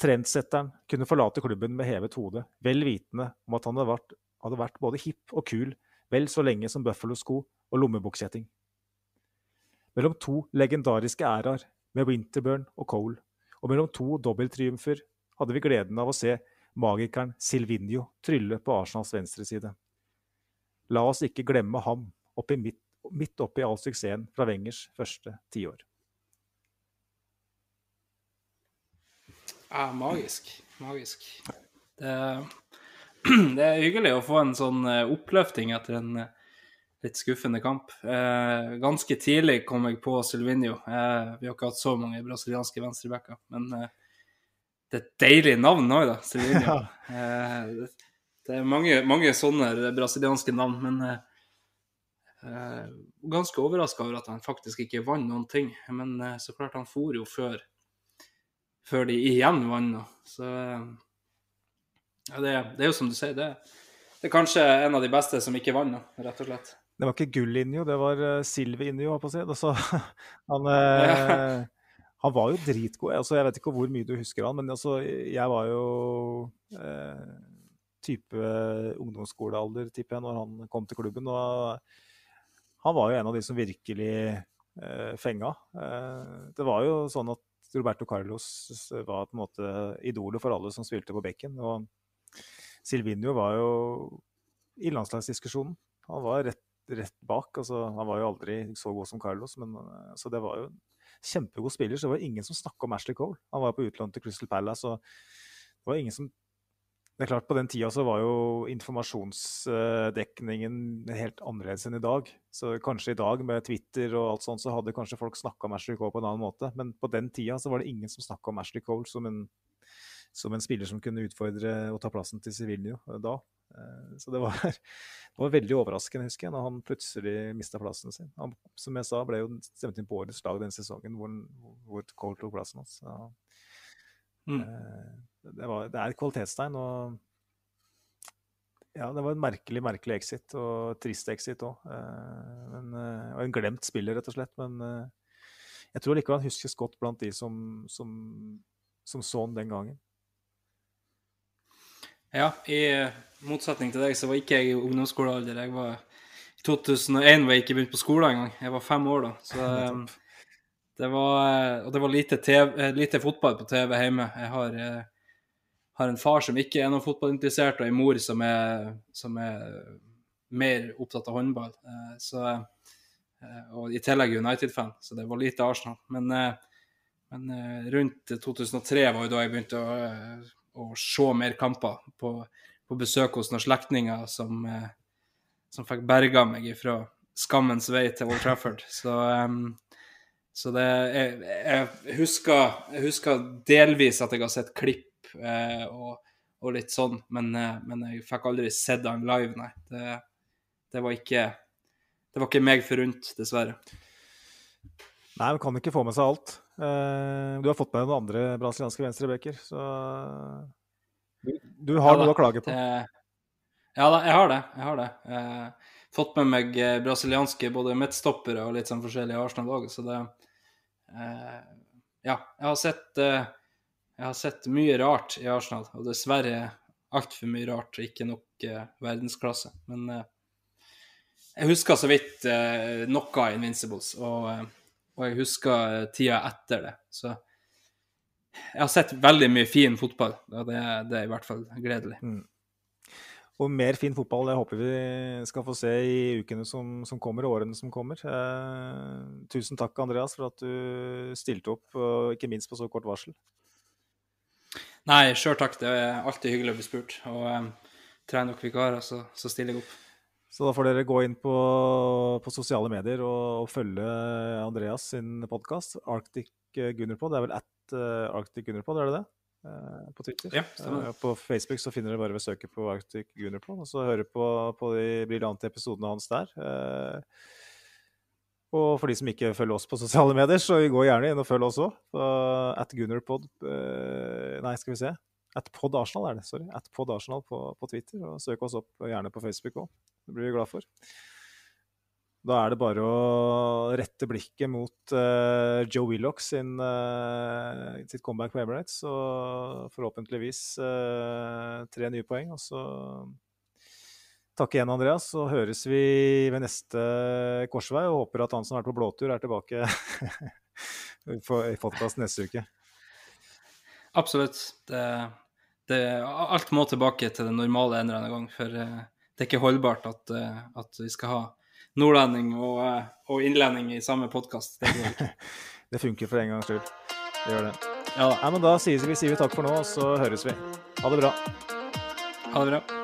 Trendsetteren kunne forlate klubben med hevet hode, vel vitende om at han hadde vært, hadde vært både hipp og kul vel så lenge som Buffalo-sko og lommebukkjetting. Mellom to legendariske æraer med Winterburn og Cole, og mellom to dobbelttriumfer hadde vi gleden av å se magikeren Silvinio trylle på Arsenals venstreside. La oss ikke glemme ham oppi midt, midt oppi all suksessen fra Wengers første tiår. Ja, magisk. Magisk. Det, (clears throat) det, er hyggelig å få en sånn eh, oppløfting etter en eh, litt skuffende kamp. Eh, ganske tidlig kom jeg på Silvinio. Eh, vi har ikke hatt så mange brasilianske venstrebacker, men eh, det er et deilig navn òg, da. Silvinio. (laughs) Eh, det, er mange, mange, sånne brasilianske navn, men ganske overraska over at han faktisk ikke vant noen ting. Men så klart, han for jo før før de igjen vant. Så ja, det, det, er jo som du sier, det, det, er kanskje en av de beste som ikke vant, rett og slett. Det var ikke gull-Injo, det var uh, silver-Injo, på å si. Altså, (laughs) han, eh... han, var jo dritgod. Altså, jeg vet ikke hvor mye du husker han, men altså, jeg var jo uh, type ungdomsskolealder, tipper jeg, når han kom til klubben. Og han var jo en av de som virkelig eh, fenga. det var jo sånn at Roberto Carlos var på en måte idolet for alle som spilte på bekken. Og Silvinio var jo i landslagsdiskusjonen. Han var rett, rett bak. Altså, han var jo aldri så god som Carlos, men altså, det var jo en kjempegod spiller. Så det var ingen som snakka om Ashley Cole. Han var på utlån til Crystal Palace, og det var ingen som det er klart På den tida så var jo informasjonsdekningen helt annerledes enn i dag. Så kanskje i dag med Twitter og alt sånt, så hadde kanskje folk snakka om Ashley Cole på en annen måte. Men på den tida så var det ingen som snakka om Ashley Cole som en som en spiller som kunne utfordre og ta plassen til Civilio da. Eh, så det var, (laughs) det var, veldig overraskende, husker jeg, når han plutselig mista plassen sin. Han, som jeg sa, ble jo stemt inn på årets lag den sesongen hvor, hvor Cole tok plassen hans. Ja. mm. Eh, det, var, det, er et kvalitetstegn. og ja, det var en merkelig, merkelig exit, og trist exit òg. Eh, og en glemt spiller, rett og slett. Men jeg tror likevel han huskes godt blant de som, som, som så han den gangen. Ja, i motsetning til deg så var ikke jeg i ungdomsskolealder. Jeg var, I 2001 var jeg ikke begynt på skolen engang. Jeg var fem år da. Så (laughs) det var, og det var lite, TV, eh, lite, fotball på TV hjemme. Jeg har, eh, har en far som ikke er noe fotballinteressert, og en mor som er, som er mer opptatt av håndball. Eh, så, og i tillegg United-fan, så det var lite Arsenal. Men, men rundt 2003 var jo da jeg begynte å å se mer kamper på, på besøk hos noen slektninger som, eh, som fikk berga meg fra skammens vei til Old Trafford. Så, så det jeg, jeg, husker, jeg, husker, delvis at jeg har sett klipp eh, og, og, litt sånn, men, eh, men, jeg fikk aldri sett han live, nei. Det, det, var ikke Det var ikke meg forunt, dessverre. Nei, man kan ikke få med seg alt. Eh, du har fått med deg noen andre brasilianske venstrebekker, så du, du har ja, noe å klage på. Det, ja da, jeg har det. Jeg har det. Uh, fått med meg uh, brasilianske både midtstoppere og litt sånn forskjellige Arsenal-lag, så det Ja, jeg har sett jeg har sett mye rart i Arsenal, og dessverre altfor mye rart og ikke nok verdensklasse. Men jeg husker så vidt noe av Invincibles. og og jeg husker eh, tida etter det. Så jeg har sett veldig mye fin fotball, og det, det er i hvert fall gledelig. Mm. Og mer fin fotball det håper vi skal få se i ukene som, som kommer, og årene som kommer. Eh, tusen takk, Andreas, for at du stilte opp, og ikke minst på så kort varsel. Nei, sjøl takk. Det er alltid hyggelig å bli spurt. Og um, trener nok vikarer, så, så stiller jeg opp. Så da får dere gå inn på, på sosiale medier og, og, følge Andreas sin podkast, Arctic Gunnerpod. Det er vel at uh, Arctic Gunnerpod, er det det? Uh, på Twitter. Ja, uh, på Facebook så finner dere bare ved søket på Arctic Gunnerpod, og så høre på, på de briljante episodene hans der. Og for de som ikke følger oss på sosiale medier, så gå gjerne inn og følg oss òg. At Gunnerpod Nei, skal vi se. At Pod Arsenal er det, sorry. At Pod Arsenal på, på Twitter. Og søk oss opp gjerne på Facebook òg. Det blir vi glad for. Da er det bare å rette blikket mot uh, Joe Willoch sin, uh, sitt comeback på Emirates. Og forhåpentligvis uh, tre nye poeng. Og så takk igjen, Andreas. Så høres vi ved neste korsvei. Og håper at han som har vært på blåtur, er tilbake (laughs) i podkast neste uke. Absolutt. Det, det, alt må tilbake til det normale en eller annen gang. For det er ikke holdbart at, eh, at vi skal ha nordlending og, eh, og innlending i samme podkast. Det, (laughs) det, funker for en gangs skyld. Det gjør det. Ja da. Nei, men da sier vi, sier vi takk for nå, og så høres vi. Ha det bra. Ha det bra.